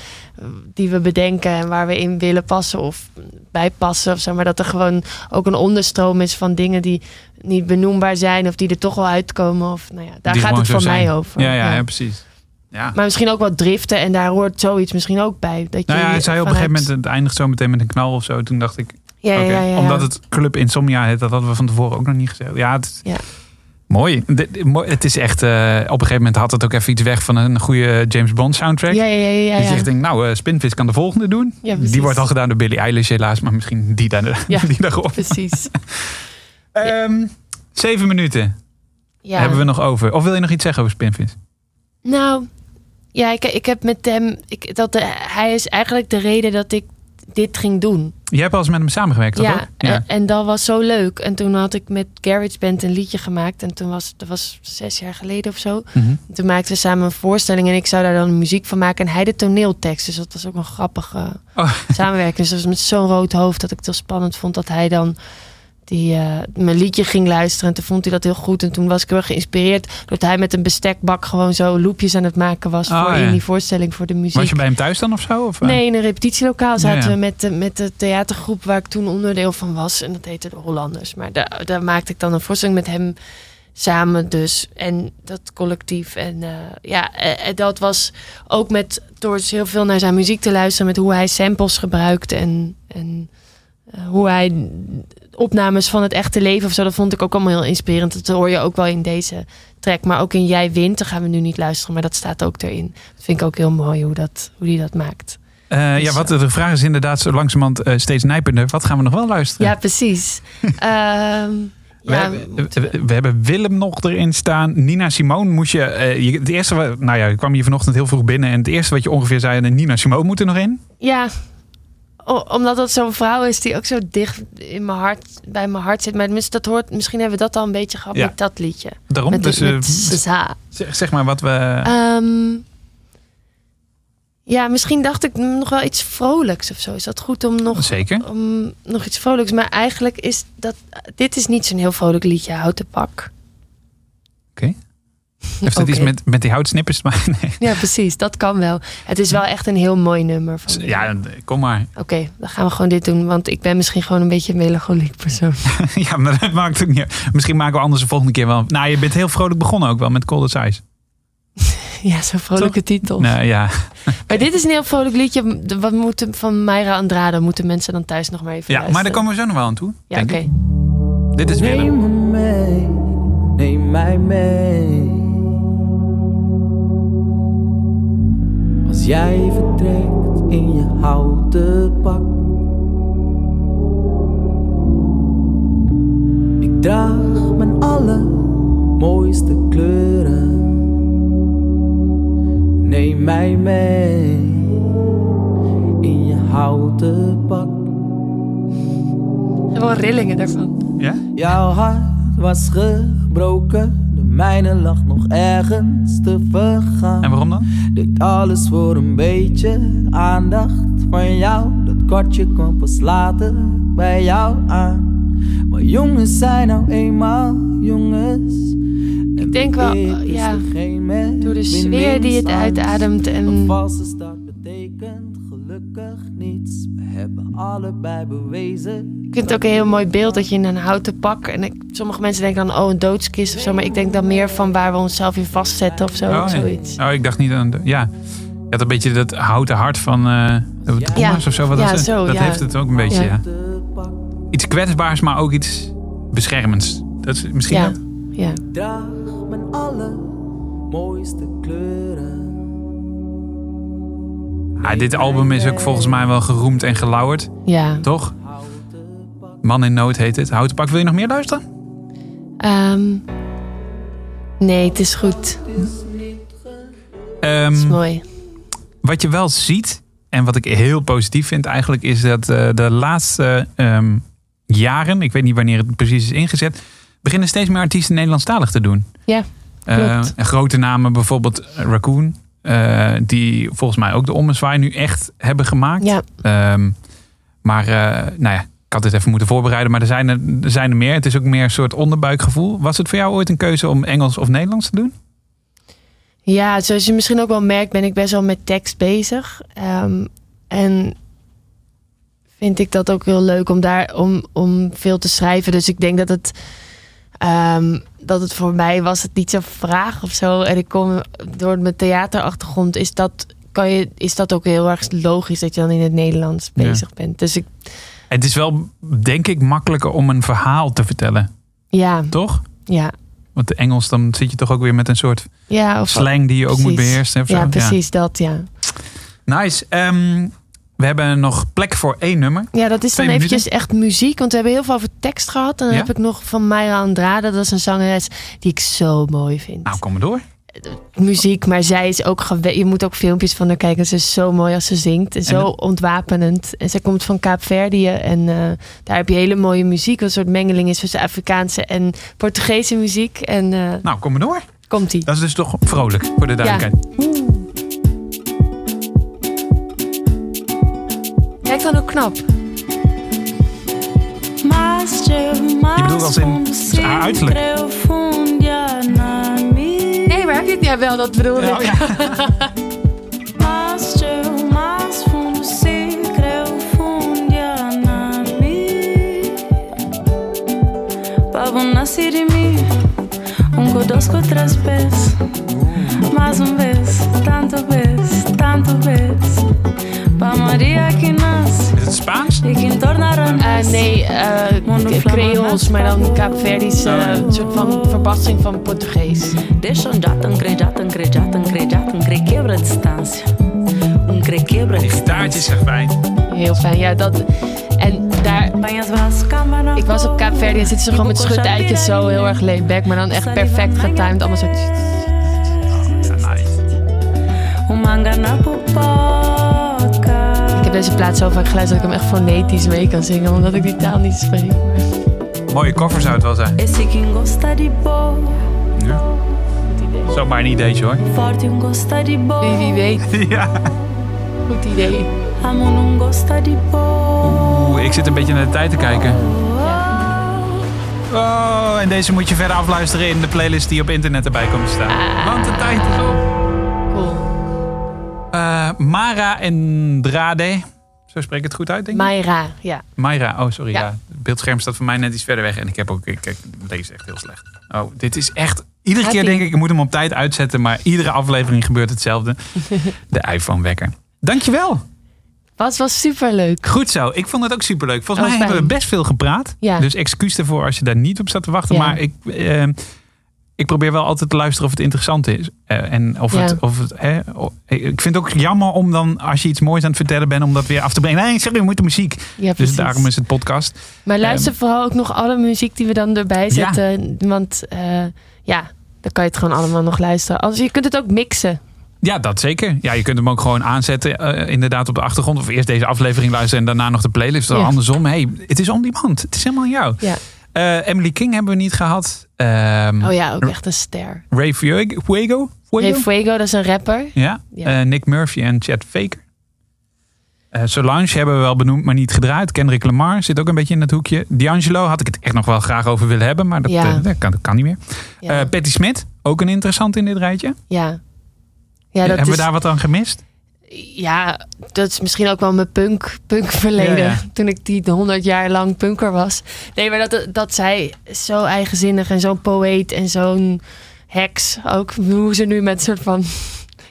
die we bedenken en waar we in willen passen of bij passen. Of zeg maar dat er gewoon ook een onderstroom is van dingen die niet benoembaar zijn. Of die er toch wel uitkomen. Of, nou ja, daar Die gaat het zo voor mij over. Ja, ja, ja, precies. Ja. Maar misschien ook wat driften. En daar hoort zoiets misschien ook bij. Dat Nou ja, je hij zei op een gegeven moment, het eindigt zo meteen met een knal of zo. Toen dacht ik, Ja, ja, ja, ja. omdat het Club Insomnia heet, dat hadden we van tevoren ook nog niet gezegd. Ja, het, Ja. mooi. Het is echt, eh, op een gegeven moment had het ook even iets weg van een goede James Bond soundtrack. Ja, ja, ja, ja, Dat je ja. echt denkt, nou, Spinvis kan de volgende doen. Ja, die wordt al gedaan door Billie Eilish helaas, maar misschien die, daar, Ja, die daarop. Precies. Ehm, zeven minuten Ja. hebben we nog over. Of wil je nog iets zeggen over Spinvis? Nou, ja, ik, ik heb met hem. Ik, dat de, hij is eigenlijk de reden dat ik dit ging doen. Jij hebt al eens met hem samengewerkt, toch? Ja? En, en dat was zo leuk. En toen had ik met Garage Band een liedje gemaakt. En toen was dat was zes jaar geleden of zo. Mhm. En Toen maakten we samen een voorstelling en ik zou daar dan muziek van maken. En hij de toneeltekst. Dus dat was ook een grappige Oh. samenwerking. Dus dat was met zo'n rood hoofd dat ik het heel spannend vond dat hij dan die, eh, mijn liedje ging luisteren. En toen vond hij dat heel goed. En toen was ik heel geïnspireerd doordat hij met een bestekbak gewoon zo loopjes aan het maken was. Oh, voor ja. in die voorstelling voor de muziek. Was je bij hem thuis dan of zo? Of, eh? Nee, in een repetitielokaal zaten Ja, ja. we met de, met de theatergroep waar ik toen onderdeel van was. En dat heette de Hollanders. Maar daar, daar maakte ik dan een voorstelling met hem samen dus. En dat collectief. En eh, ja, eh, eh, dat was ook met door dus heel veel naar zijn muziek te luisteren. Met hoe hij samples gebruikt en, en eh, hoe hij opnames van het echte leven of zo. Dat vond ik ook allemaal heel inspirerend. Dat hoor je ook wel in deze track. Maar ook in Jij Wint, daar gaan we nu niet luisteren. Maar dat staat ook erin. Dat vind ik ook heel mooi hoe, dat, hoe die dat maakt. Eh, ja, wat de vraag is inderdaad zo langzamerhand eh, steeds nijpender. Wat gaan we nog wel luisteren? Ja, precies. Ehm, We, ja, hebben, we, we hebben Willem nog erin staan. Nina Simone moest je, eh, je. Het eerste, nou ja, ik kwam hier vanochtend heel vroeg binnen. En het eerste wat je ongeveer zei, eh, Nina Simone moet er nog in. ja. Omdat dat zo'n vrouw is die ook zo dicht in mijn hart, bij mijn hart zit. Maar dat hoort, misschien hebben we dat al een beetje gehad Ja. met dat liedje. Daarom. Met, dus, met eh, zeg maar wat we. Ehm, ja, misschien dacht ik nog wel iets vrolijks of zo. Is dat goed om nog, Zeker. om nog iets vrolijks? Maar eigenlijk is dat... Dit is niet zo'n heel vrolijk liedje, Houten Pak. Heeft het iets met, met die houtsnippers te maken? Nee. Ja, precies. Dat kan wel. Het is wel echt een heel mooi nummer. Van Ja, kom maar. Oké, dan gaan we gewoon dit doen. Want ik ben misschien gewoon een beetje een melancholiek persoon. ja, maar dat maakt ook niet. Misschien maken we anders de volgende keer wel. Nou, je bent heel vrolijk begonnen ook wel met Cold as Ice. ja, zo'n vrolijke titel. Nou ja. Maar dit is een heel vrolijk liedje. Wat moeten van Mayra Andrade moeten mensen dan thuis nog maar even ja, maar daar komen we zo nog wel aan toe. Ja, oké. Dit is Willem. Neem me mee, neem mij mee. Als jij vertrekt in je houten pak. Ik draag mijn allermooiste kleuren. Neem mij mee in je houten pak. Er wel rillingen daarvan. Ja? Jouw hart was gebroken, mijne lag nog ergens te vergaan. En waarom dan? Deed alles voor een beetje aandacht van jou. Dat kwartje kwam pas later bij jou aan. Maar jongens zijn nou eenmaal jongens. Ik denk wel, eh, ja, door de sfeer die het uitademt en... Een valse start betekent gelukkig niets. We hebben allebei bewezen. Ik vind het ook een heel mooi beeld dat je in een houten pak... En ik, sommige mensen denken dan, oh, een doodskist of zo. Maar ik denk dan meer van waar we onszelf in vastzetten of zo. Oh, of zoiets. Oh, ik dacht niet aan de. Ja. Je had een beetje dat houten hart van eh de Thomas of zo. Wat Ja, zo, dat ja. heeft het ook een beetje. Ja. Ja. Iets kwetsbaars, maar ook iets beschermends. Dat is misschien Ja. dat. Ja. Draag mijn allermooiste kleuren. Ah, dit album is ook volgens mij wel geroemd en gelauwerd. Ja. Toch? Man in nood heet het. Houten pak, wil je nog meer luisteren? Ehm, nee, het is goed. Ehm, is mooi. Wat je wel ziet, en wat ik heel positief vind eigenlijk, is dat eh, de laatste ehm, jaren, ik weet niet wanneer het precies is ingezet, beginnen steeds meer artiesten Nederlandstalig te doen. Ja, Eh, grote namen, bijvoorbeeld Raccoon, eh, die volgens mij ook de ommezwaai nu echt hebben gemaakt. Ja. Ehm, maar, eh, nou ja, had dit even moeten voorbereiden, maar er zijn er, er zijn er meer. Het is ook meer een soort onderbuikgevoel. Was het voor jou ooit een keuze om Engels of Nederlands te doen? Ja, zoals je misschien ook wel merkt, ben ik best wel met tekst bezig. Ehm, en vind ik dat ook heel leuk om daar om, om veel te schrijven. Dus ik denk dat het, ehm, dat het voor mij was het niet zo'n vraag of zo. En ik kom door mijn theaterachtergrond, is dat, kan je, is dat ook heel erg logisch dat je dan in het Nederlands Ja. bezig bent. Dus ik, Het is wel, denk ik, makkelijker om een verhaal te vertellen, ja, toch? ja. Want de Engels, dan zit je toch ook weer met een soort Ja, of slang die je ook moet beheersen. Of zo. Ja, precies dat, ja. Nice. Ehm, we hebben nog plek voor één nummer. Ja, dat is Twee dan minuten. eventjes echt muziek. Want we hebben heel veel over tekst gehad. En dan Ja? heb ik nog van Mayra Andrade. Dat is een zangeres die ik zo mooi vind. Nou, kom maar door. Muziek, maar zij is ook... Je moet ook filmpjes van haar kijken. Ze is zo mooi als ze zingt. En zo ontwapenend. En zij komt van Kaapverdië. En eh, daar heb je hele mooie muziek. Wat een soort mengeling is tussen Afrikaanse en Portugese muziek. En eh, Nou, kom maar door. komt-ie. Dat is dus toch vrolijk, voor de duidelijkheid. Kijk dan ook knap. Je bedoelt als in haar uiterlijk? Nee, maar heb je het? Ja, wel, dat bedoel ik. Oh, ja. Pavo nascer de mim, um com três pés. Mais um vez, tanto vez, tanto vez. Maria que nasce Is het Spaans? e que tornará Eh, nee, eh Creools, maar dan Kaapverdisch. eh, een soort van verbastering van Portugees. Cre jatan, cre quebra distância. Um cre quebra Die gitaartje is echt fijn. Heel fijn, ja. Dat, en daar, ik was op Kaapverdië en zitten ze gewoon met schutuitjes zo heel erg laid back. Maar dan echt perfect getimed. Allemaal zo... Ja, nice. Deze plaat zo vaak geluisterd dat ik hem echt fonetisch mee kan zingen. Omdat ik die taal niet spreek. Mooie cover zou het wel zijn. Boa, Ja. Zomaar een ideetje hoor. Wie, wie weet. Ja. Goed idee. Oeh, ik zit een beetje naar de tijd te kijken. Oh, en deze moet je verder afluisteren in de playlist die op internet erbij komt te staan. Want de tijd is op. Mara en Drade. Zo spreek ik het goed uit, denk ik? Mayra, ja. Mayra, oh sorry. Ja. Ja. Het beeldscherm staat voor mij net iets verder weg. En ik heb ook, ik, ik lees echt heel slecht. Oh, dit is echt... Iedere keer denk ik, ik moet hem op tijd uitzetten. Maar iedere aflevering gebeurt hetzelfde. De iPhone wekker. Dankjewel. Was, was super leuk. Goed zo. Ik vond het ook superleuk. Volgens Oh, mij hebben we best veel gepraat. Ja. Dus excuus ervoor als je daar niet op staat te wachten. Ja. Maar ik, eh, ik probeer wel altijd te luisteren of het interessant is. Eh, en of Ja. het... Of het hè, ik vind het ook jammer om dan, als je iets moois aan het vertellen bent... om dat weer af te brengen. Nee, sorry, we moeten muziek. Ja, dus daarom is het podcast. Maar luister Ehm, vooral ook nog alle muziek die we dan erbij Ja. zetten. Want eh, ja, dan kan je het gewoon allemaal nog luisteren. Als, je kunt het ook mixen. Ja, dat zeker. Ja, je kunt hem ook gewoon aanzetten, eh, inderdaad op de achtergrond. Of eerst deze aflevering luisteren en daarna nog de playlist. Of andersom. Hey, het is on demand. Het is helemaal aan jou. Ja. Eh, Emily King hebben we niet gehad. Ehm, Oh ja, ook echt een ster. Ray Fuego. Fuego? Ray Fuego, dat is een rapper. Ja. Ja. Eh, Nick Murphy en Chad Faker. Eh, Solange hebben we wel benoemd, maar niet gedraaid. Kendrick Lamar zit ook een beetje in het hoekje. D'Angelo had ik het echt nog wel graag over willen hebben, maar dat, Ja. dat, kan, dat kan niet meer. Ja. Patti Smith, ook een interessant in dit rijtje. Ja. Ja, dat hebben is, we daar wat aan gemist? Ja, dat is misschien ook wel mijn punk, punk verleden. Ja, ja. Toen ik die 100 jaar lang punker was. Nee, maar dat, dat zij zo eigenzinnig en zo'n poëet en zo'n heks ook. Hoe ze nu met soort van...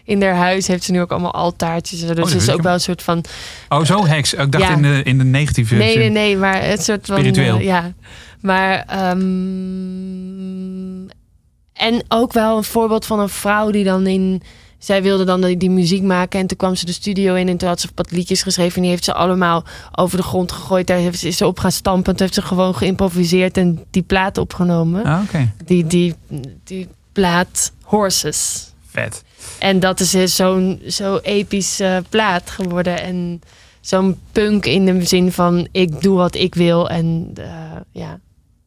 In haar huis heeft ze nu ook allemaal altaartjes. Dus Oh, is ook wel een soort van... Oh, zo heks. Ik dacht Ja. in, de, in de negatieve Nee, zin. nee, nee, maar het soort van... Spiritueel. eh, ja, maar... ehm, en ook wel een voorbeeld van een vrouw die dan in... Zij wilde dan die, die muziek maken en toen kwam ze de studio in en toen had ze wat liedjes geschreven en die heeft ze allemaal over de grond gegooid. Daar heeft ze, is ze op gaan stampen en toen heeft ze gewoon geïmproviseerd en die plaat opgenomen. Ah, Oké, Die, die, die plaat Horses. vet. En dat is dus zo'n zo episch eh, plaat geworden. En zo'n punk in de zin van ik doe wat ik wil. En eh, ja.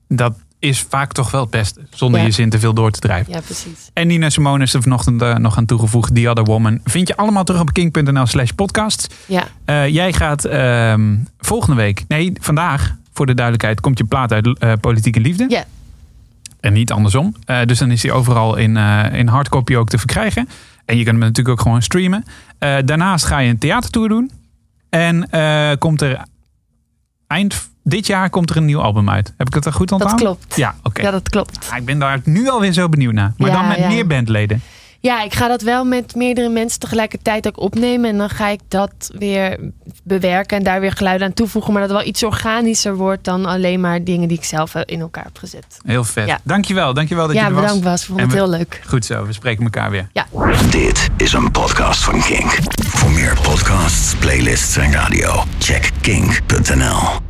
Dat is vaak toch wel het beste. Zonder Ja. je zin te veel door te drijven. ja, precies. En Nina Simone is er vanochtend eh, nog aan toegevoegd. The Other Woman. Vind je allemaal terug op king.nl slash podcast. Ja, Eh, jij gaat ehm, volgende week, nee vandaag, voor de duidelijkheid, komt je plaat uit eh, Politieke Liefde. Ja. En niet andersom. Dus dan is die overal in, in hardcopy ook te verkrijgen. En je kunt hem natuurlijk ook gewoon streamen. Daarnaast ga je een theatertour doen. En komt er eind dit jaar komt er een nieuw album uit. Heb ik het er goed onthouden? Dat klopt. Ja, oké. Ja, dat klopt. Ah, ik ben daar nu alweer zo benieuwd naar. Maar Ja, dan met ja. meer bandleden. Ja, ik ga dat wel met meerdere mensen tegelijkertijd ook opnemen. En dan ga ik dat weer bewerken en daar weer geluiden aan toevoegen. Maar dat het wel iets organischer wordt dan alleen maar dingen die ik zelf in elkaar heb gezet. Heel vet. Ja. Dankjewel, dankjewel dat Ja, je er was. bedankt, Bas. Ik vond En het we- heel leuk. Goed zo, we spreken elkaar weer. Ja. Dit is een podcast van Kink. Voor meer podcasts, playlists en radio, check kink.nl.